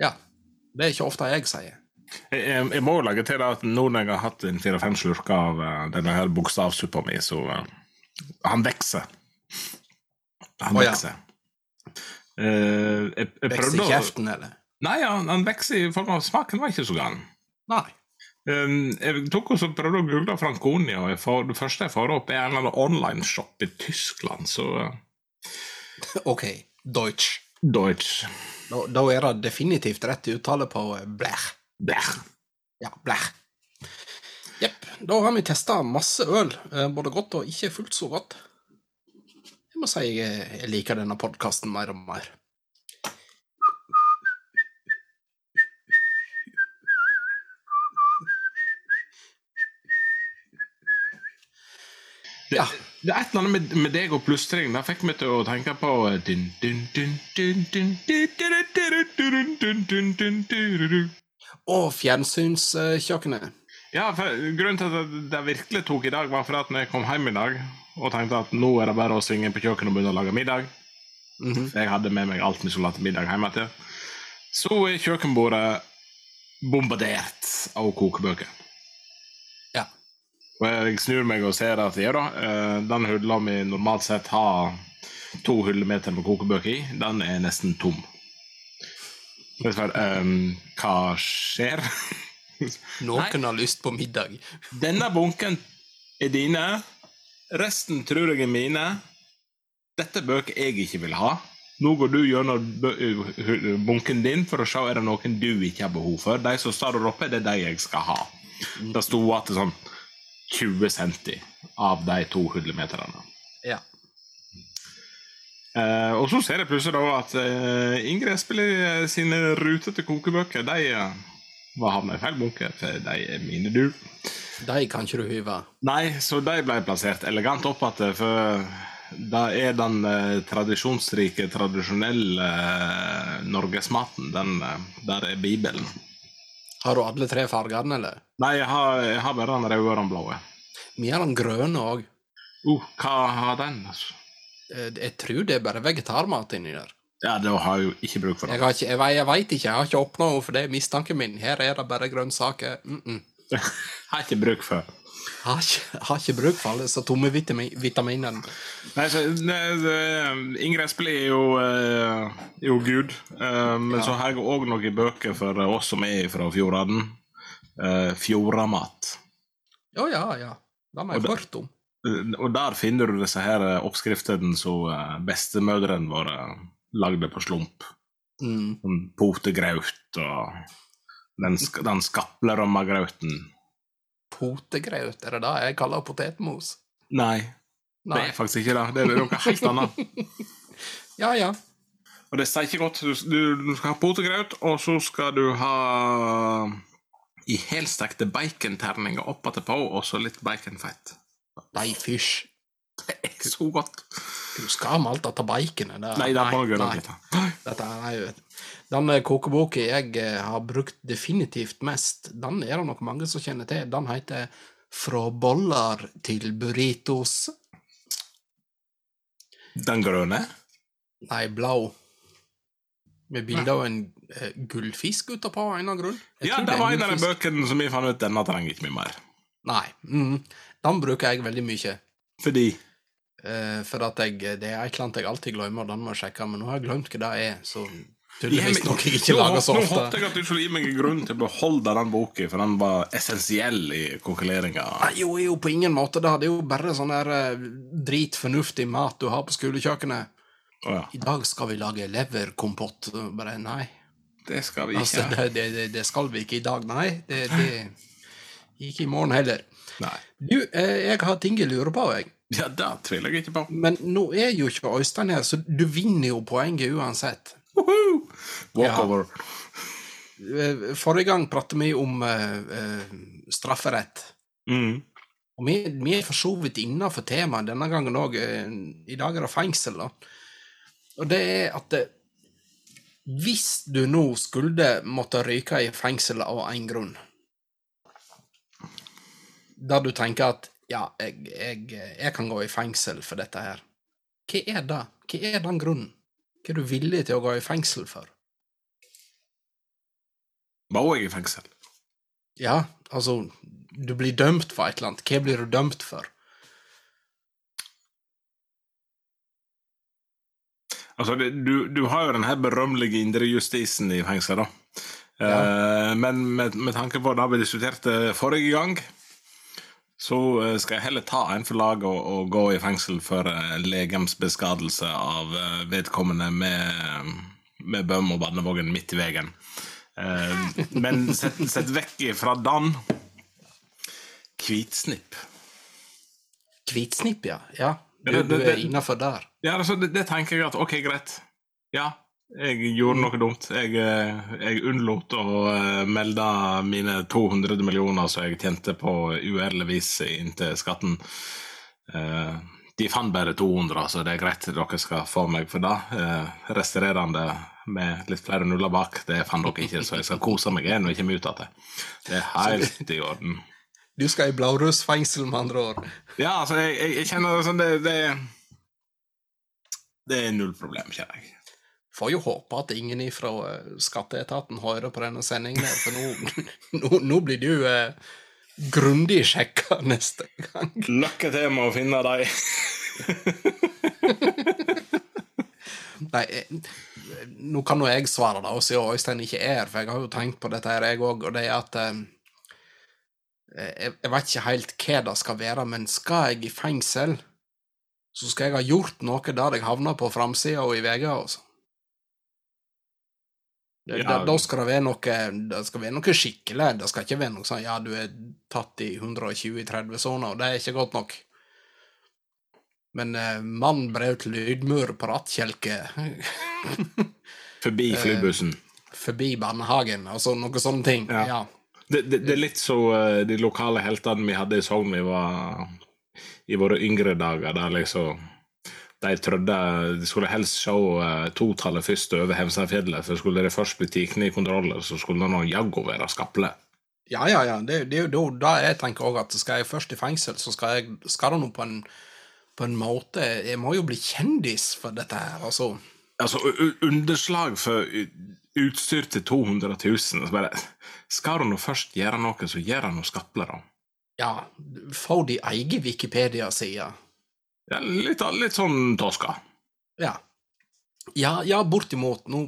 Ja. Det er ikke ofte jeg sier. Jeg, jeg, jeg må legge til at nå når jeg har hatt en fire-fem slurker av uh, denne her bokstavsuppa mi, så uh, Han vokser. Han ja. vokser. Eh, jeg, jeg Vekst i kjeften, eller? Nei, han, han vokser i form av smaken var ikke så gal. Nei. Um, jeg tok også prøvde å google Franconia, og jeg får, det første jeg får opp, er en eller annen online-shop i Tyskland, så uh, [laughs] OK. Deutsch. Deutsch. Da, da er det definitivt rett uttale på eh, blech. Blech. Ja, blech. Jepp. Da har vi testa masse øl, eh, både godt og ikke fullt så godt. Jeg må si jeg, jeg liker denne podkasten mer og mer. Ja. Det er et eller annet med, med deg og plystring. Det fikk meg til å tenke på Og fjernsynskjøkkenet. Ja, for grunnen til at det virkelig tok i dag, var for at når jeg kom hjem i dag og tenkte at nå er det bare å svinge på kjøkkenet og begynne å lage middag mm -hmm. Jeg hadde med meg alt vi skulle ha til middag hjemme til. Så er kjøkkenbordet bombardert av kokebøker. Og jeg snur meg og ser at ja da, eh, den hylla vi normalt sett har to hyllemeter med kokebøker i, den er nesten tom. Spør, ehm, hva skjer? [laughs] Noen har lyst på middag. [laughs] Denne bunken er dine, resten tror jeg er mine. Dette er bøker jeg ikke vil ha. Nå går du gjennom bunken din for å se om det er noen du ikke har behov for. De som står der oppe, det er de jeg skal ha. Det sto at det sånn 20 cm av de to hyllemeterne. Ja. Eh, og så ser jeg plutselig da at eh, Ingrid spiller sine rutete kokebøker de eh, var havna i feil bunke, for de er mine, du. De kan ikke du hyve. Nei, så de ble plassert elegant opp igjen, for det er den eh, tradisjonsrike, tradisjonelle eh, norgesmaten. Den, eh, der er Bibelen. Har du alle tre fargene, eller? Nei, jeg har, jeg har bare den røde og den blå. Vi har den grønne òg. Uh, hva har den? altså? Jeg tror det er bare vegetarmat inni der. Ja, da har jeg jo ikke bruk for Jeg, har ikke, jeg, jeg veit ikke, jeg har ikke åpna henne, for det er mistanken min. Her er det bare grønnsaker. Mm -mm. [laughs] har ikke bruk for. Har, ikke, har ikke bruk for alle disse tomme vitamin, vitaminene. Nei, så, det, Ingrid er jo, er jo Gud, eh, men Ja. så har jeg òg noen bøker for oss som er fra Fjordaden. Uh, Fjordamat. Ja, ja, ja. Den har jeg hørt om. Eh, Og der finner du disse her oppskriftene som bestemødrene våre lagde på slump. Mm. Sånn potegraut og den, den skapleromma grauten. Potegraut, er det det jeg kaller potetmos? Nei, det er faktisk ikke det. Det er noe helt [laughs] annet. Ja, ja. Og det sier ikke godt. Du, du, skal ha potegraut, og så skal du ha i helstekte baconterninger oppatpå, og så litt baconfett. Nei, fysj. Det er så godt. Du skal med alt dette baconet. Nei, det må du gjøre nei. Dette er jo Den kokeboka jeg eh, har brukt definitivt mest, den er det nok mange som kjenner til. Den heter Fra boller til burritos. Den grønne? Nei, blå. Med bilde av en eh, gullfisk utapå, av en eller annen grunn. Jeg Ja, det var en av de bøkene som vi fant ut denne trenger ikke mye mer. Nei. Mm, den bruker jeg veldig mye. Fordi Eh, for at jeg, det er et eller annet jeg alltid glemmer, og den må jeg sjekke. Men nå har jeg glemt hva det er, så tydeligvis nok noe jeg ikke lager så ofte. Nå håpte jeg at du skulle gi meg en grunn til å beholde den boka, for den var essensiell i kokkeleringa. Jo, jo, på ingen måte. Det er jo bare sånn der eh, dritfornuftig mat du har på skolekjøkkenet. Oh, ja. I dag skal vi lage leverkompott. Bare nei. Det skal vi Altså, ikke. det, det, det- det skal vi ikke i dag. Nei, det, det Ikke i morgen heller. Nei. Du, eh, jeg har ting jeg lurer på, jeg. Ja, det tviler jeg ikke på. Men nå er jo ikke Øystein her, så du vinner jo poenget uansett. Woohoo! Walkover. Ja. Forrige gang pratet vi om uh, uh, strafferett. Mm. Og vi, vi er for så vidt innafor temaet denne gangen òg. I dag er det fengsel, da. Og det er at det, hvis du nå skulle måtte ryke i fengsel av én grunn Der du tenker at ja, jeg, jeg, jeg kan gå i fengsel for dette her. Hva er det? Hva er den grunnen? Hva er du villig til å gå i fengsel for? Må jeg i fengsel? Ja, altså, du blir dømt for et eller annet. Hva blir du dømt for? Altså, det, du, du har jo den her berømmelige indrejustisen i fengselet, da. Eh, men med, med tanke på det vi diskuterte forrige gang, så eh, skal jeg heller ta en for laget og, og gå i fengsel for eh, legemsbeskadelse av eh, vedkommende med, med bøm og barnevogn midt i veien. Men sett, sett vekk fra den Hvitsnipp. Hvitsnipp, ja. ja. Du, du er innafor der. Ja, altså, det, det tenker jeg at ok, greit. Ja, jeg gjorde noe dumt. Jeg, eh, jeg unnlot å eh, melde mine 200 millioner som jeg tjente på uærlig vis inntil skatten. Eh, De fant bare 200, så det er greit. Dere skal få meg for det. Resterende med litt flere nuller bak, det fant dere ikke, så jeg skal kose meg igjen jeg kommer ut det. Det er helt i orden. Du skal i blårussfengsel, med andre ord. Ja, altså, jeg, jeg, jeg kjenner sånn det, det Det er null problem, kjenner jeg. Får jo håpe at ingen fra skatteetaten hører på denne sendingen, her, for nå, [laughs] nå, nå blir du eh, grundig sjekka [laughs] neste gang. Lykke til med å finne deg. [laughs] Nei, eh, nå kan jo jeg svare, da, siden Øystein ikke er her, for jeg har jo tenkt på dette her, jeg òg, og det er at eh, jeg vet ikke helt hva det skal være, men skal jeg i fengsel, så skal jeg ha gjort noe der jeg havner på framsida og i VG, altså. Det, Ja. da, da skal det være noe Det skal være noe skikkelig. Det skal ikke være noe sånn ja, du er tatt i 120 i 30-sona, og det er ikke godt nok. Men eh, mann brøt lydmur på rattkjelke [laughs] Forbi flybussen. forbi barnehagen, altså noe sånne ting. Ja. Ja. Det, det, det er litt så eh, de lokale heltene vi hadde i Sogn i våre yngre dager, der liksom de trodde de skulle helst se uh, totallet først over Hemsedfjellet, for skulle de først bli tatt i kontroller, så skulle nå jaggu være skaple. Ja, ja, ja. Det, det er jo da jeg tenker òg at skal jeg først i fengsel, så skal jeg skal det nå på en, på en måte Jeg må jo bli kjendis for dette her, altså. Altså, underslag for utstyr til 200 000 så bare, Skal du nå først gjøre noe, så gjør du noe skaple, da. Ja, få de egen Wikipedia-side. Ja, litt, litt sånn toska. Ja. Ja, ja, bortimot. Nå,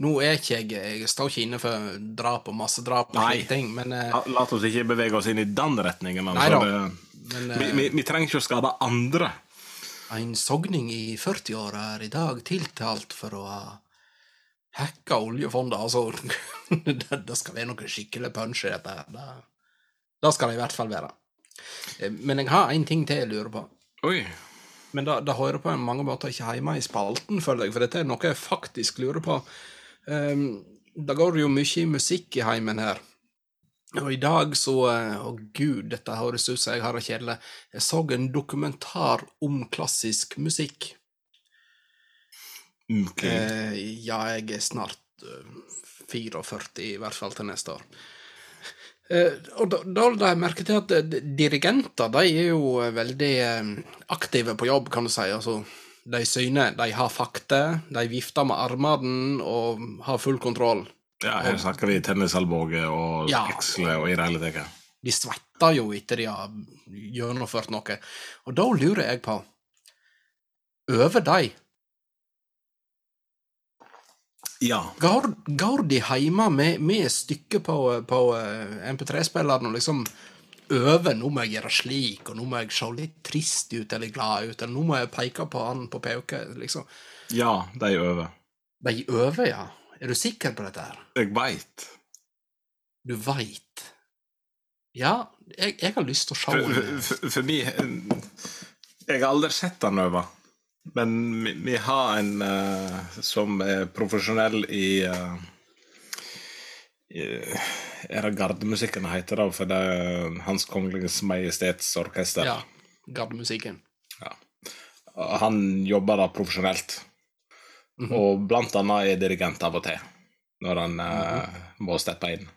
nå er ikke jeg Jeg står ikke inne for drap og massedrap og Nei. slike ting, men, eh, La, la oss ikke bevege oss inn i den retningen. Nei Altså, da. det, men vi, vi, vi trenger ikke å skade andre. En sogning i 40-åra er i dag tiltalt for å ha hacka oljefondet. Altså, [laughs] det, det skal være noe skikkelig punch i dette. Det, det skal det i hvert fall være. Eh, Men jeg har en ting til jeg lurer på. Oi. Men det, det hører på en mange måter ikke hjemme i spalten, føler jeg, for dette er noe jeg faktisk lurer på. Um, det går jo mye musikk i heimen her. Og i dag så Å Å gud, dette høres ut som jeg har det kjedelig. Jeg så en dokumentar om klassisk musikk. Ok. Eh, ja, jeg er snart eh, 44, i hvert fall til neste år. Eh, og da, da la jeg merke til at eh, dirigenter de er jo eh, veldig aktive på jobb, kan du si. Altså, de syner, de har fakta, de vifter med armene og har full kontroll. Ja, her snakker vi tennisalbue og Ja. eksle og i det hele tatt. De svetter jo etter de har gjennomført noe. Og da lurer jeg på Øver de? Ja. Går, går de hjemme med, med stykket på, på eh, MP3-spilleren og liksom øver 'nå må jeg gjøre slik', og 'nå må jeg se litt trist ut eller glad ut', eller 'nå må jeg peke på han på pauke', liksom. Ja, de øver. De øver, ja. Er du sikker på dette her? Jeg veit. Du veit. Ja, jeg, jeg har lyst til å se For, den. for, for Jeg har aldri sett han øve. Men vi, vi har en uh, som er profesjonell i uh, i- Er det gardemusikken heter det? For det er Hans Kongelige Majestets Orkester. Ja. Gardemusikken. Ja. Han jobber da profesjonelt. Og blant annet er dirigent av og til, når han eh, må steppe inn.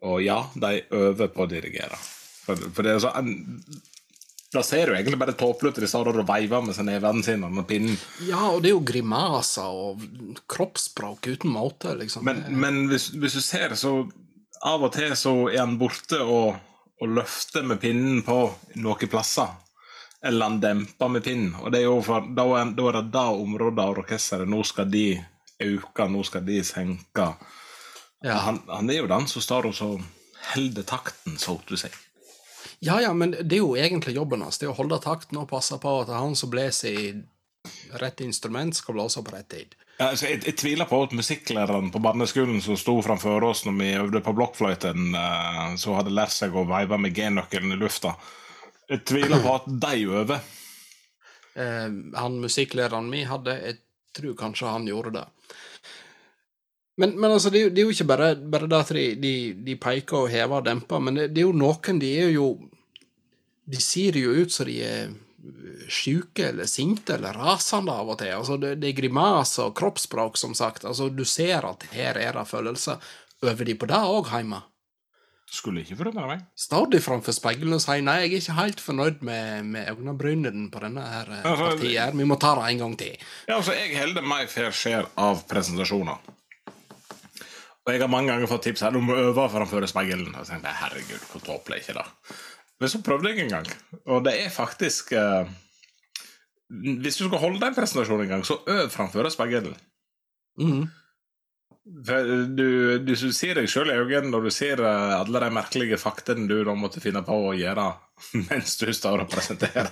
Og ja, de øver på å dirigere. For, for det er så en, Da ser du egentlig bare tåpelig ut. De står og veiver med seg nevene sine med pinnen. Ja, og det er jo grimaser og kroppsspråk uten måte, liksom. Men, men hvis, hvis du ser, så av og til så er han borte og, og løfter med pinnen på noen plasser. eller han demper med pinnen. Og det er jo for, da, er, da er det det området av orkesteret Nå skal de øke, nå skal de senke. Ja. Han, han er jo den som står og så holder takten, så du sier. Ja, ja, men det er jo egentlig jobben hans. Det er å holde takten og passe på at han som blåser i rett instrument, skal blåse på rett tid. Ja, altså, jeg, jeg tviler på at musikklæreren på barneskolen som sto framfor oss når vi øvde på blokkfløyten, uh, som hadde lært seg å veive med G-nøkkelen i lufta Jeg tviler på at de øver. Uh, han musikklæreren min hadde Jeg tror kanskje han gjorde det. Men, men altså, det, det er jo ikke bare, bare det at de, de, de peker og hever og demper, men det, det er jo noen De er jo De ser jo ut som de er sjuke eller sinte eller rasende av og til. Altså, det, det er grimaser og kroppsspråk, som sagt. Altså, du ser at her er det følelser. Øver de på det òg hjemme? Skulle ikke forundre meg. Står de framfor speilet og sier 'nei, jeg er ikke helt fornøyd med, med øyebrynene på denne her eh, Altså, partiet, her. vi må ta det en gang til'. Ja, altså, Jeg holder meg fair share av presentasjoner. Og jeg har mange ganger fått tips her om å øve framfor speilet. Og jeg tenker, herregud, hvor tåpelig er ikke det? Men så prøvde jeg en gang, og det er faktisk eh, Hvis du skal holde en presentasjon en gang, så øv framfor speilet. Mm. Du, Du, du ser deg sjøl i øynene når du ser eh, alle de merkelige faktene du da måtte finne på å gjøre [laughs] mens du står og presenterer.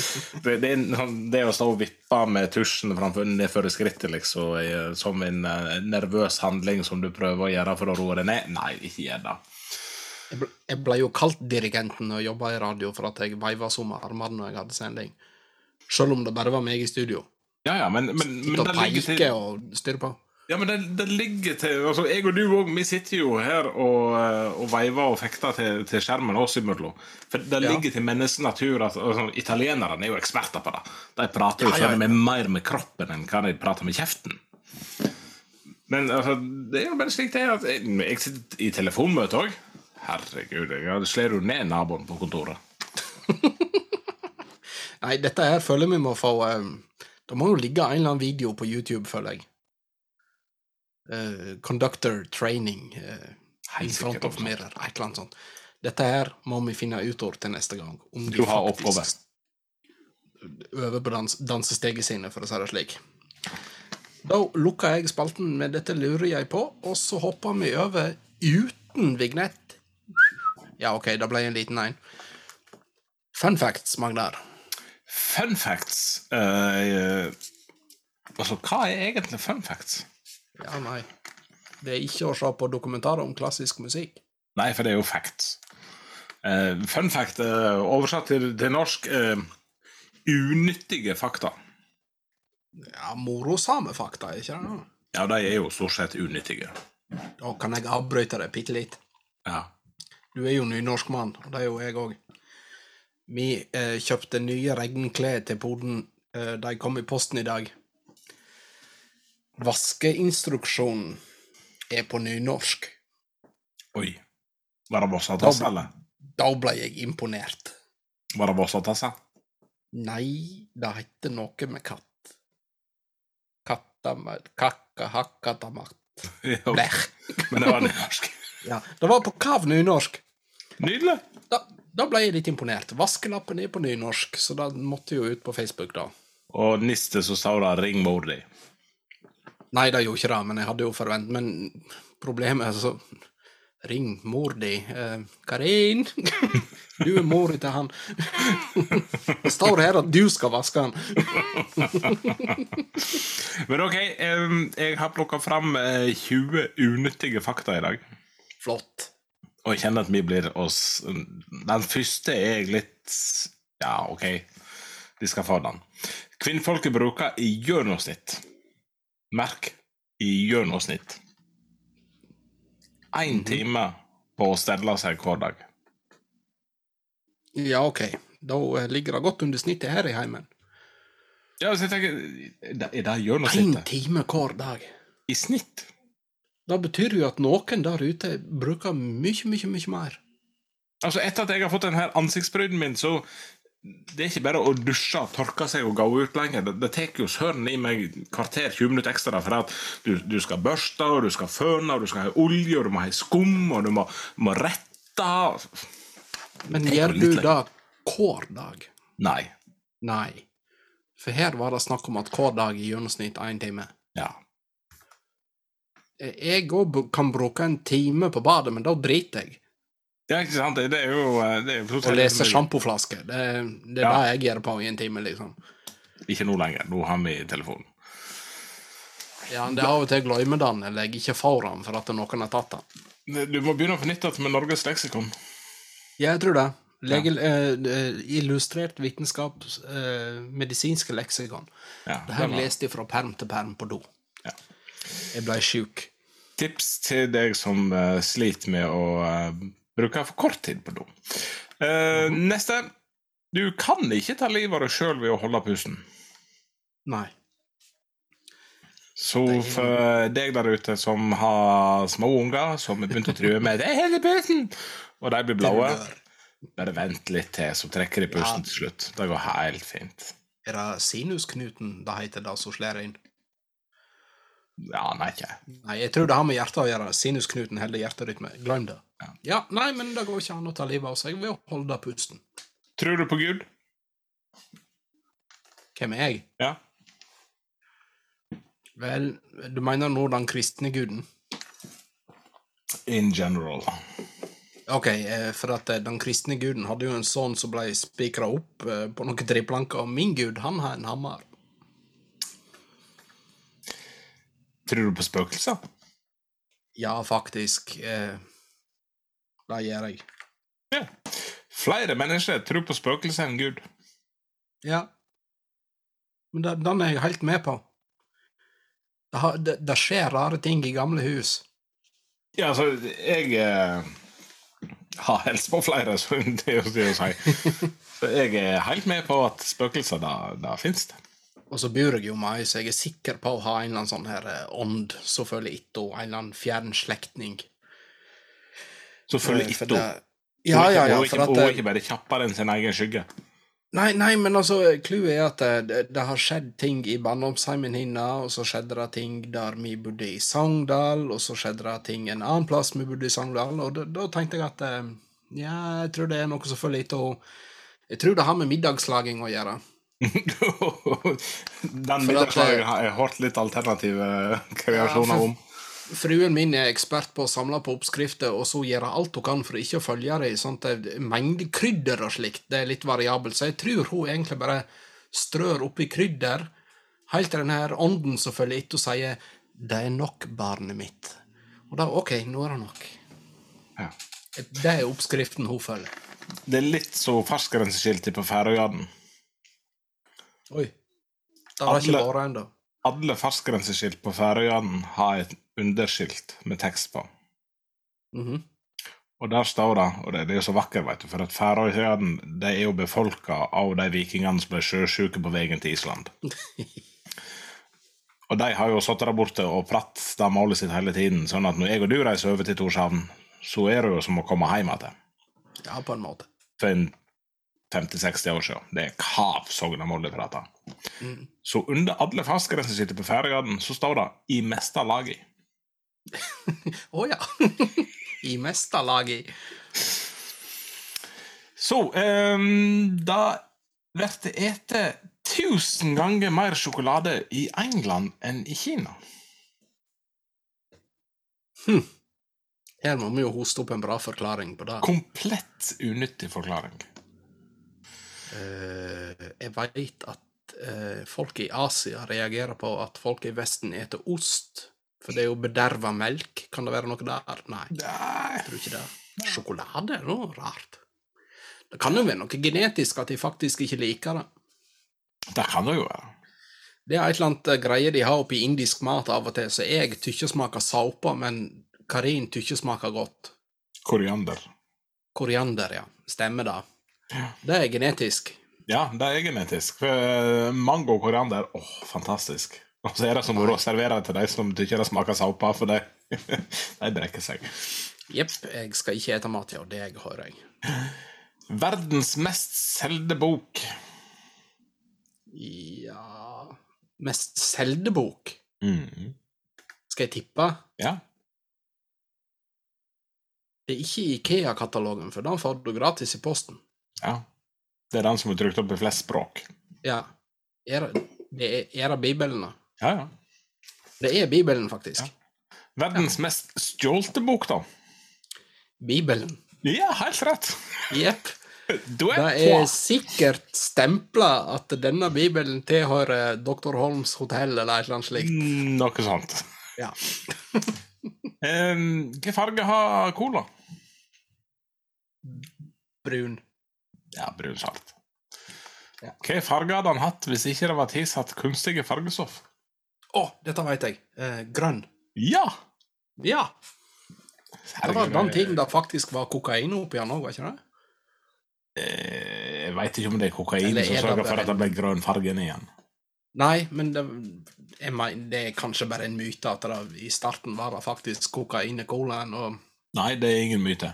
[laughs] Det, det, er det å stå og vippe med tusjen framfor nedfor skrittet liksom, er som en eh, nervøs handling som du prøver å gjøre for å roe deg ned, nei, ikke gjør det. Jeg ble, jeg ble jo kalt dirigenten og jobba i radio for at jeg veiva så med armene når jeg hadde sending. Selv om det bare var meg i studio. Ja, ja, men, men, men og ligger til og styre på. Ja, men det, det ligger til altså, Jeg og du òg, vi sitter jo her og, eh, og veiver og fekter til, til skjermen oss imellom. For det Ja. ligger til menneskets natur at altså, Italienerne er jo eksperter på det. De prater jo Ja, ja. mer med kroppen enn hva de prater med kjeften. Men altså, det er jo bare slik det er at jeg, jeg sitter i telefonmøte òg. Herregud, jeg slår jo ned naboen på kontoret. [laughs] Nei, dette her føler vi må få um, Det må jo ligge en eller annen video på YouTube, føler jeg. Uh, conductor training uh, in front of mirror, et eller annet sånt. Dette her må vi finne ut av til neste gang. Om Du har oppgave. øver på dans dansesteget sine, for å si det slik. Da lukker jeg spalten med 'Dette lurer jeg på', og så hopper vi over uten vignett. Ja, OK, det ble en liten en. Fun facts, Magnar. Fun facts uh, Altså, hva er egentlig fun facts? Ja, nei. Det er ikke å se på dokumentarer om klassisk musikk. Nei, for det er jo facts. Uh, fun fact, uh, oversatt til, til norsk unyttige fakta. Ja, morosame fakta, ikke det? Ja, de er jo stort sett unyttige. Da kan jeg avbryte det bitte litt. Ja. Du er jo nynorskmann, og det er jo jeg òg. Vi eh, kjøpte nye regnklær til poden. Eh, de kom i posten i dag. Vaskeinstruksjonen er på nynorsk. Oi. Var det Vossatasse, eller? Da ble jeg imponert. Var det Vossatasse? Nei, det heter noe med katt. Katta med kakka hakka tamat. [laughs] Ja, Men det var nynorsk. Ja, det var på kav nynorsk. Nydelig. Da, da ble jeg litt imponert. Vaskelappen er på nynorsk, så da måtte jo ut på Facebook, da. Og niste så sa det 'ring mor di'. Nei, det gjorde ikke det, men jeg hadde jo forventet Men problemet er så Ring mor di. Eh, Karin! [laughs] Du er mor til han. Det [laughs] står her at du skal vaske han. [laughs] Men ok, eh, jeg har plukka fram eh, 20 unyttige fakta i dag. Flott. Og jeg kjenner at vi blir oss Den første er jeg litt Ja, OK, de skal få den. Kvinnfolket bruker i gjennomsnitt Merk i gjennomsnitt én time på å stelle seg hver dag. Ja, OK. Da ligger det godt under snittet her i heimen. Ja, så jeg tenker Er det- gjennomsnittet? Én time hver dag. I snitt? Det betyr jo at noen der ute bruker mye, mye, mye mer. Altså, etter at jeg har fått denne ansiktsbryden min, så det er ikke bare å dusje, tørke seg og gå ut lenger. Det, det tar jo søren i meg kvarter, 20 minutter ekstra, for at du, du skal børste, og du skal føne, og du skal ha olje, og du må ha skum, og du må, må rette Men Det gjør du det hver dag? Nei. Nei. For her var det snakk om at hver dag i gjennomsnitt én time. Ja. Jeg òg kan bruke en time på badet, men da driter jeg. Ja, ikke sant? Det er jo eh, det er jo Og lese sjampoflaske. Det, det er Ja. det jeg gjør på i en time, liksom. Ikke nå lenger. Nå har vi telefonen. Ja, det er av og til jeg glemmer den, eller jeg ikke får den for at noen har tatt den. Du må begynne å fornytte det med Norges leksikon. Ja, jeg tror det. Lege, ja. uh, illustrert vitenskap, uh, medisinske leksikon. Ja, Det har jeg lest fra perm til perm på do. Jeg ble sjuk. Tips til deg som uh, sliter med å uh, bruke for kort tid på do. Eh, Neste. Du kan ikke ta livet av deg sjøl ved å holde pusten. Nei. Så for deg der ute som har små unger som har begynt å true med 'Det hele pusten!' og de blir blåe, bare vent litt til, så trekker de pusten Ja. til slutt. Det går helt fint. Er det sinusknuten det heter, det som slår inn? Ja, nei, ikke Nei, jeg tror det har med hjertet å gjøre. Sinusknuten holder hjerterytme. Glem det. Ja. Ja, nei, men det går ikke an å ta livet av seg ved å holde pusten. Tror du på Gud? Hvem er jeg? Ja. Vel, du mener nå den kristne guden? In general. Ok, eh, for at eh, den kristne guden hadde jo en sønn som ble spikra opp eh, på noen treplanker, og min gud, han har en hammer. Tror du på spøkelser? Ja, faktisk. Eh, det gjør jeg. Ja. Flere mennesker tror på spøkelser enn Gud. Ja. Men det, den er jeg helt med på. Det, har, det, det skjer rare ting i gamle hus. Ja, altså, jeg eh, har helst på flere, så [laughs] det er jo det å si. [laughs] Så jeg er helt med på at spøkelser, da fins det. Og så bor jeg jo med ei, så jeg er sikker på å ha en eller annen sånn her eh, ånd som følger etter, en eller annen fjern slektning. Så følger etter hun. det- Ja, ja, ja, for at hun er eh, ikke bare kjappere enn sin egen skygge. Nei, nei, men altså, clouet er at det, det, det har skjedd ting i barndomsheimen hennes, og så skjedde det ting der vi bodde i Sogndal, og så skjedde det ting en annen plass vi bodde i Sogndal, og da, da tenkte jeg at eh, ja, jeg tror det er noe som følger etter henne. Jeg tror det har med middagslaging å gjøre. [laughs] Den eh, har jeg hørt litt alternative kreasjoner for- om. Fruen min er ekspert på å samle på oppskrifter, og så gjøre alt hun kan for ikke å følge det i sånt eh, mengde krydder og slikt. Det er litt variabelt, så jeg tror hun egentlig bare strør oppi krydder, helt til den her ånden som følger etter og sier 'Det er nok, barnet mitt'. Og da OK, nå er det nok. Ja. Det er oppskriften hun følger. Det er litt så fartsgrenseskiltet på Færøyene. Oi. Det har ikke Alle- vært ennå. Alle fartsgrenseskilt på Færøyene har et underskilt med tekst på. Mhm. Og der står det, og det, det er jo så vakkert, vet du, for at Færøyene er jo befolka av de vikingene som ble sjøsjuke på veien til Island. [laughs] Og de har jo sittet der borte og pratt det målet sitt hele tiden, sånn at når jeg og du reiser over til Torshavn, så er det jo som å komme hjem igjen. Ja, på en måte. For en 50-60 år siden. Det er kav Sognamålet prater. Mm. Så under alle fastgrensene som sitter på Færøyene så står det 'i mesta lagi'. [laughs] Å ja. [laughs] I mesterlaget. Så um, da blir det ete tusen ganger mer sjokolade i England enn i Kina. Her må vi jo hoste opp en bra forklaring på det. Komplett unyttig forklaring. Eh, jeg veit at eh, folk i Asia reagerer på at folk i Vesten eter ost. For det er jo bederva melk. Kan det være noe der? Nei, jeg tror ikke det. Sjokolade er noe rart. Det kan jo være noe genetisk at de faktisk ikke liker det. det kan det jo være. Det er et eller annet eh, greie de har oppi indisk mat av og til, så jeg tykker smaker såpe, men Karin tykker smaker godt. Koriander. Koriander, ja. Stemmer det. Det er genetisk. Ja, det er genetisk. For eh, mango og koriander, åh, fantastisk. Og så er det som å servere til de som tykker det smaker såpe, for de, de brekker seg. Jepp, jeg skal ikke ete mat, ja. Det hører jeg. Verdens mest solgte bok. Ja Mest solgte bok? Mm. Skal jeg tippe? Ja. Det er ikke Ikea-katalogen, for den får du gratis i posten. Ja. Det er den som er trykt opp i flest språk. Ja. Er det, det er, er det Bibelen, da? Ja, ja. Det er Bibelen, faktisk. Ja. Verdens mest stjålte bok, da? Bibelen. Ja, helt rett. Jepp. [laughs] Det er sikkert stempla at denne bibelen tilhører Dr. Holms hotell eller et eller annet slikt. Mm, Noe sånt. Ja. [laughs] Um, Hvilken farge har cola? Brun. Ja, brunsvart. Ja. Hva farge hadde han hatt hvis ikke det var tilsatt kunstige fargestoff? Å, dette veit jeg. Eh, grønn. Ja! Ja. Det var den tiden det faktisk var kokain oppi den òg, var ikke det? Eh, Jeg veit ikke om det er kokain Eller er som sørger for at det ble grønn farge igjen. Nei, men det, mener, det er kanskje bare en myte at det, i starten var det faktisk kokain i colaen, og Nei, det er ingen myte.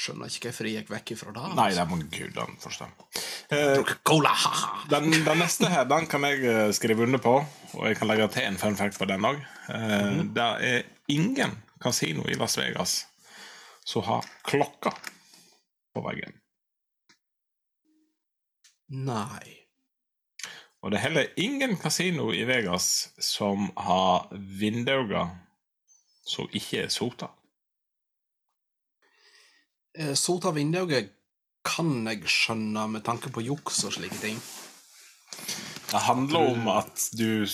Skjønner ikke hvorfor jeg gikk vekk ifra det. Nei, det må gudene forstå. Eh, Cola, den, den neste her den kan jeg eh, skrive under på, og jeg kan legge til en fun fact på den òg. Mhm. Det er ingen kasino i Las Vegas som har klokka på veggen. Nei. Og det er heller ingen kasino i Vegas som har vinduer som ikke er sota. Eh, av vinduet kan jeg skjønne med tanke på juks og slike ting. Det handler om at du,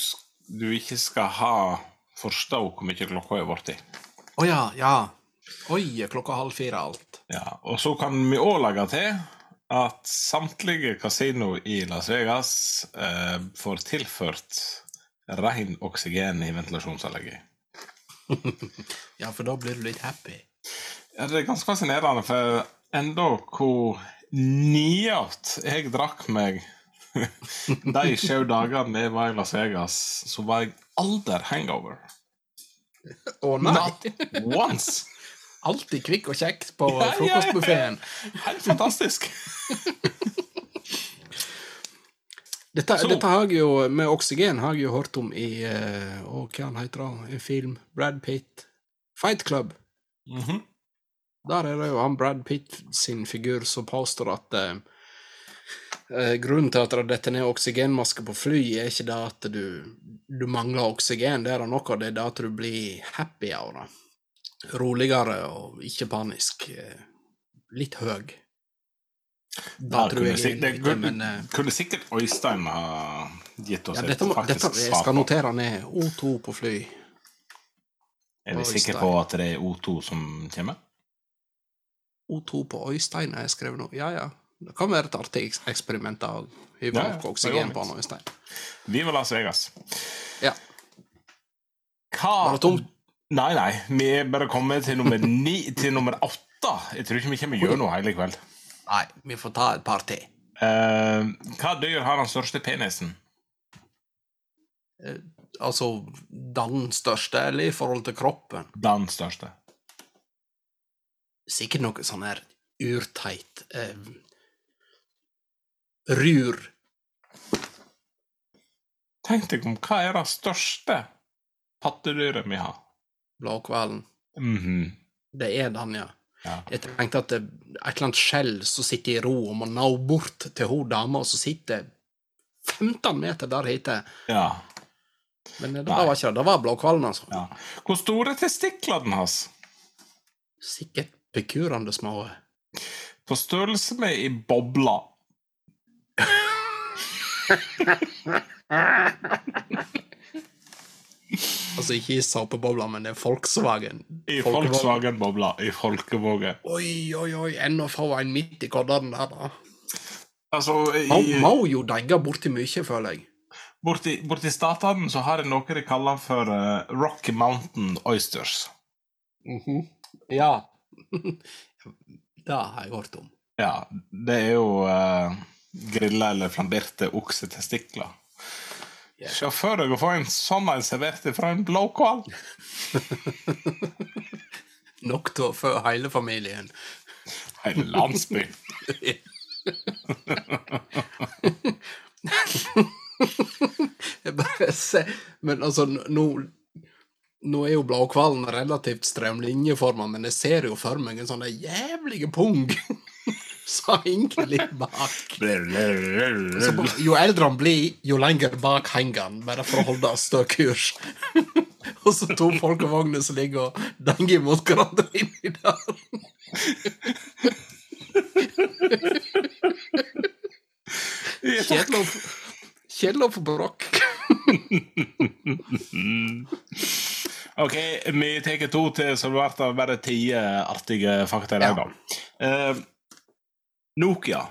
du ikke skal ha forstå hvor mye klokka er blitt. Å ja, ja. Oi, klokka halv fire alt. Ja, og så kan vi òg legge til at samtlige kasino i Las Vegas eh, får tilført ren oksygen i ventilasjonsanlegget. [laughs] Ja, for da blir du litt happy. Ja, det er ganske fascinerende, for enda hvor niat jeg drakk meg [laughs] de sju dagene jeg var i Las Vegas, så var jeg aldri hangover. Å nei! Not once! Alltid kvikk og kjekk på [laughs] Ja, ja, ja. Helt fantastisk. [laughs] Dette, dette har jeg jo, med oksygen har jeg jo hørt om i eh, Å, hva han heter det? En film? Brad Pitt. Fight Club. Mhm. Der er det jo han Brad Pitt sin figur som påstår at eh, eh, grunnen til at det detter ned oksygenmaske på fly, er ikke det at du, du mangler oksygen, det er det noe, det er det at du blir happy av det. Roligere og ikke panisk. eh, Litt høy. Da Ja, tror jeg sik- det ikke, men eh, kunne sikkert Øystein ha gitt oss ja, et dette, må, faktisk på. jeg skal notere ned. O2 på fly. Er vi sikre på at det er O2 som kommer? O2 på Øystein har jeg skrevet nå. Ja, ja. Det kan være et artig eksperiment hyve Ja, ja, oksygen på Øystein Vi. Viva Las Vegas. Ja. Hva Var det tomt? Nei, nei. Vi er bare kommet til nummer ni til nummer åtte. Jeg tror ikke vi kommer gjennom hele i kveld. Nei, vi får ta et par til. Uh, hva dyr har den største penisen? Uh, altså den største, eller i forhold til kroppen? Den største. Sikkert noe sånn her urteit eh, Rur. Tenk deg om hva er det største pattedyret vi har? Blåhvalen. -hmm. Det er den, ja. Ja. Jeg tenkte at det er et eller annet skjell som sitter i ro og må nå bort til hun dama som sitter 15 meter der hite. ja. Men det, det var ikke det. Det var blåhvalen, altså. ja. Hvor store er testiklene hans? Sikkert bekurende små. På størrelse med i bobla. [laughs] Altså ikke i såpebobla, men det er Volkswagen. I. Volkswagen-bobla. I folkevåge. Oi, oi, oi, ennå få en midt i kodderen der, da. Altså, i, må jo deige borti mye, føler jeg. borti, borti statene så har de noe de kaller for uh, Rocky Mountain Oysters. Mhm. Ja. [laughs] det har jeg hørt om. Ja, det er jo uh, grilla eller flamberte oksetestikler. Yeah. Se for deg å få en sånn en servert fra en blåkål! [laughs] Nok til å fø hele familien. Hele landsbyen. [laughs] Jeg bare ser Men altså, nå Nå er jo blåhvalen relativt strømlinjeforma, men jeg ser jo for meg en sånn jævlig jævlige pung. [laughs] Så henger litt bak. Så jo eldre han blir, jo lenger bak henger han, bare for å holde stø kurs. [laughs] og så to folkevogner som ligger og denger mot hverandre inni der. [laughs] Kjedelig å få bråk. OK, vi tar to til, så det ble bare ti artige fakta i dag, da. Eh, Nokia,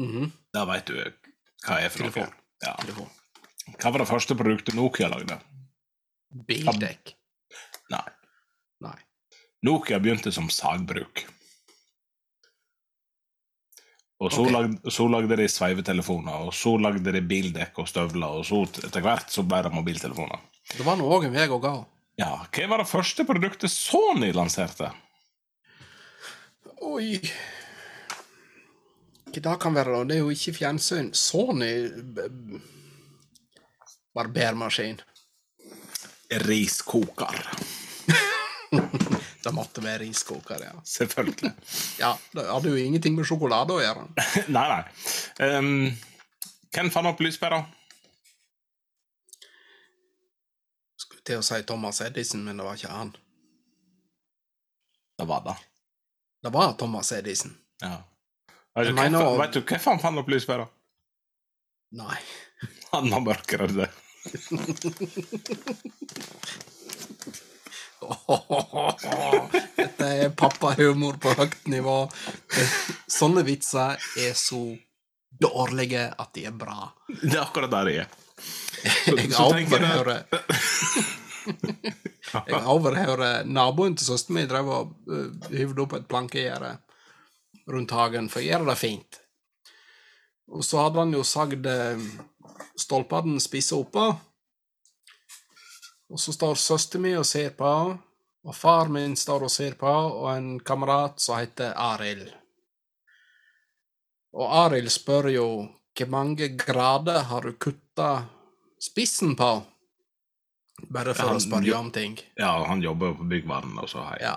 -hmm. da veit du hva er for noe. Telefon. Ja. telefon. Hva var det første produktet Nokia lagde? Bildekk. Nei. Nei. Nokia begynte som sagbruk. Og så, okay. lagde, så lagde de sveivetelefoner, og så lagde de bildekk og støvler, og så etter hvert så ble det mobiltelefoner. Det var nå òg en vei å gå. Ja, Hva var det første produktet Sony lanserte? Oi Hva det kan være, da? Det er jo ikke fjernsyn. Sony Barbermaskin. Riskoker. [laughs] Det måtte være riskoker, ja. Selvfølgelig. [laughs] Ja, Det hadde jo ingenting med sjokolade å gjøre. [laughs] nei, nei. Um, hvem fant opp lyspæra? Skulle til å si Thomas Edison, men det var ikke han. Det var det. Det var Thomas Edison. Ja. Vet du, Jeg mener- vet du hvorfor han fant for? Nei. [laughs] Han var det. [laughs] Dette er pappahumor på høyt nivå. Sånne vitser er så dårlige at de er bra. Det er akkurat der jeg er. Jeg så tenker jeg- [laughs] Jeg overhører naboen til søsteren min drev og uh, opp et plankegjerde rundt hagen for å gjøre det fint. Og så hadde han jo sagd uh, stolpene spisse oppå. Og så står søsteren min og ser på, og far min står og ser på, og en kamerat som heter Arild. Og Arild spør jo hvor mange grader har du kutta spissen på? Bare for Han- å spørre om ting. Ja, han jobber jo på byggvaren, og så hei. Ja.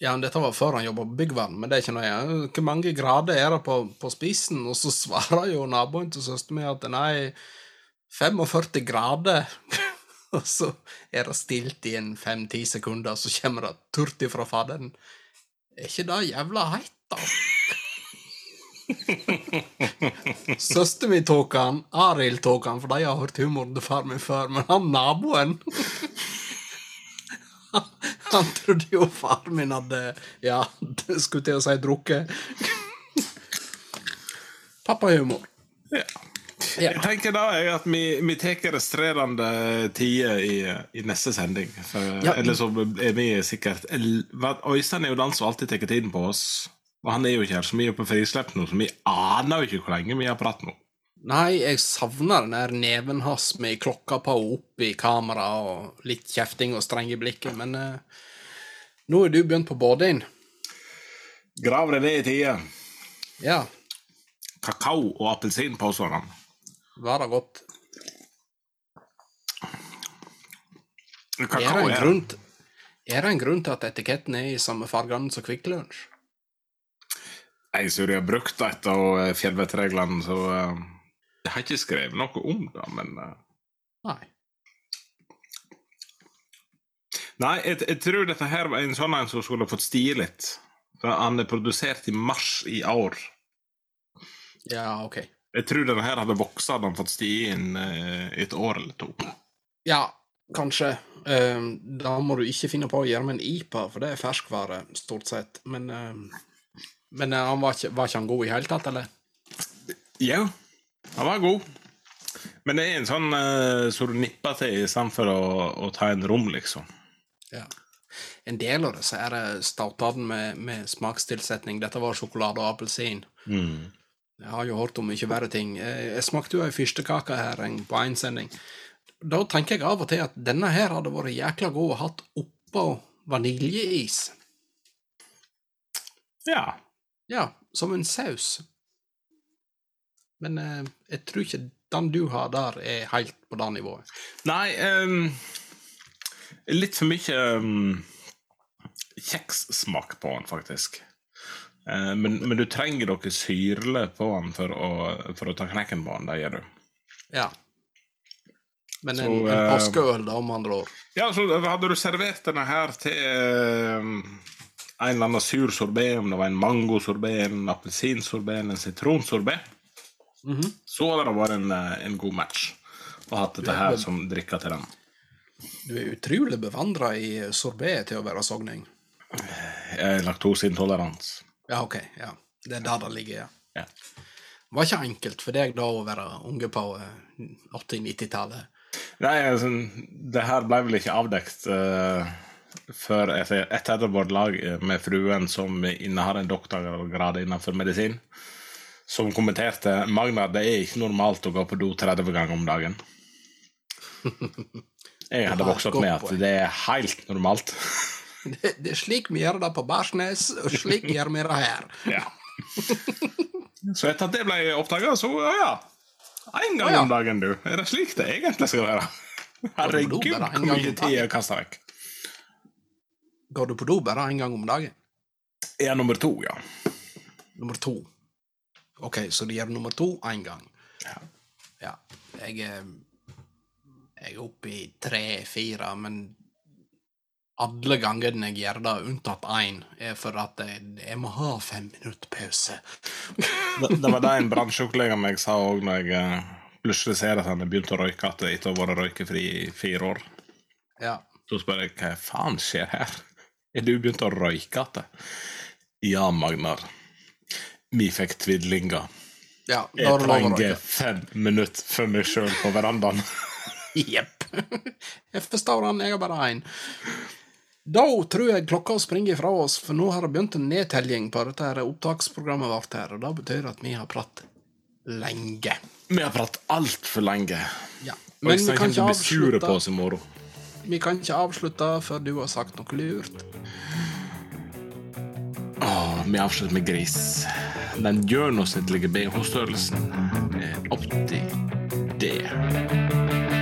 ja, men dette var før han jobba på byggvern, men det er ikke noe Hvor mange grader er det på, på spissen? Og så [laughs] svarer jo naboen til søsteren min at nei, 45 grader. [laughs] og så er det stilt i en fem-ti sekunder, og så kommer det turt ifra faderen. Er ikke det jævla heit, da? [laughs] [laughs] Søsteren min tok han, Arild tok han, for de har hørt humoren til far min før, men han naboen han, [laughs] han trodde jo far min hadde Ja, [laughs] skulle til å si drukket. Pappahumor. Ja. Ja. Jeg tenker da jeg at vi, vi tar restrerende tider i, i neste sending. For, Ja. Eller så er vi sikkert Øystein er jo den som alltid tar tiden på oss. Og han er jo ikke her, så vi er på frislepp nå, så vi aner jo ikke hvor lenge vi har pratet nå. Nei, jeg savner den der neven hans med klokka på og opp i kamera og litt kjefting og streng i blikket, men eh, nå er du begynt på båten. Grav deg ned i tide. Ja, Kakao og appelsin, påstår han. var det godt. Det, Kakao er det en grunn til at etiketten er i samme fargene som Kvikk Lunsj? Jeg tror de har brukt et av eh, fjellvettreglene, så eh, jeg har ikke skrevet noe om det, men eh, Nei. Nei, jeg, jeg tror dette her var en sånn en som skulle fått stie litt. For han er produsert i mars i år. Ja, ok. Jeg tror denne her hadde vokst hadde han fått stie inn et år eller to. Ja, kanskje. Da må du ikke finne på å gjøre med en IPA, for det er ferskvare, stort sett. Men, men eh, han var, ikke, var ikke han god i hele tatt, eller? Jo, han var god. Men det er en sånn uh, som du nipper til istedenfor å, å ta en rom, liksom. Ja. En del av det så er det stautene med, med smakstilsetning. Dette var sjokolade og appelsin. Jeg har jo hørt om mye verre ting. Eh, Jeg smakte jo ei fyrstekake her en- på en sending. Da tenker jeg av og til at denne her hadde vært jækla god å hatt oppå vaniljeis. Ja. Ja, som en saus. Men eh, jeg tror ikke den du har der, er helt på det nivået. Nei um, Litt for mye um, kjekssmak på den, faktisk. Uh, men, men du trenger noe syrle på den for å, for å ta knekken på den. Det gjør du. Ja. Men Så, en, en eh, da, om andre år. Ja, så hadde du servert denne her til eh, en eller annen sur sorbé, om det var en mangosorbé, en appelsinsorbé eller en sitronsorbé, Mhm. så hadde det vært en, eh, en god match. Og hatt dette her som drikke til den. Du er utrolig bevandra i sorbé til å være sogning. Eh, Laktoseintolerans. Ja, OK. ja. Det er der det ligger, ja. Ja. Det var ikke enkelt for deg da å være unge på eh, 80-90-tallet. Nei, altså, det her ble vel ikke avdekt uh, før etter, etter vårt lag eh, med fruen som innehar en doktorgrad innenfor medisin, som kommenterte Magna, det er ikke normalt å gå på do 30 ganger om dagen. [laughs] Jeg hadde vokst opp med at det er helt normalt. [laughs] Det, det er slik vi gjør det på Barsnes, og slik [laughs] gjør vi det her. Ja. Så etter at det ble oppdaga, så ja. Én gang om dagen, du. Er det slik det egentlig skal være? Herregud, hvor mye tid jeg kaster vekk. Går du på do bare en gang om dagen? Ja, nummer to, ja. Nummer to. OK, så du gjør nummer to én gang. Ja. Ja. Jeg er Jeg er oppe i tre-fire, men alle gangene jeg gjør det, unntatt én, er for at jeg, jeg må ha fem minutter pause. Det, det var det en bransjekollega av meg sa òg når jeg eh, plutselig ser at han har begynt å røyke etter å ha vært røykefri i fire år. Ja. Så spør jeg hva faen skjer her? Er du begynt å røyke igjen? Ja, Magnar. Vi fikk tvillinger. ja Jeg er trenger fem minutter for meg sjøl på verandaen. [laughs] Jepp. Jeg forstår han, jeg har bare én. Da tror jeg klokka springer fra oss, for nå har det begynt en nedtelling på dette her opptaksprogrammet vårt her, og det betyr at vi har pratet lenge. Vi har pratet altfor lenge. Ja. Og Men jeg vi kan, ikke sure på avslutte, oss i morgen. Vi kan ikke avslutte før du har sagt noe lurt. Åh, vi avslutter med gris. Den gjennomsnittlige BH-størrelsen er 80 D.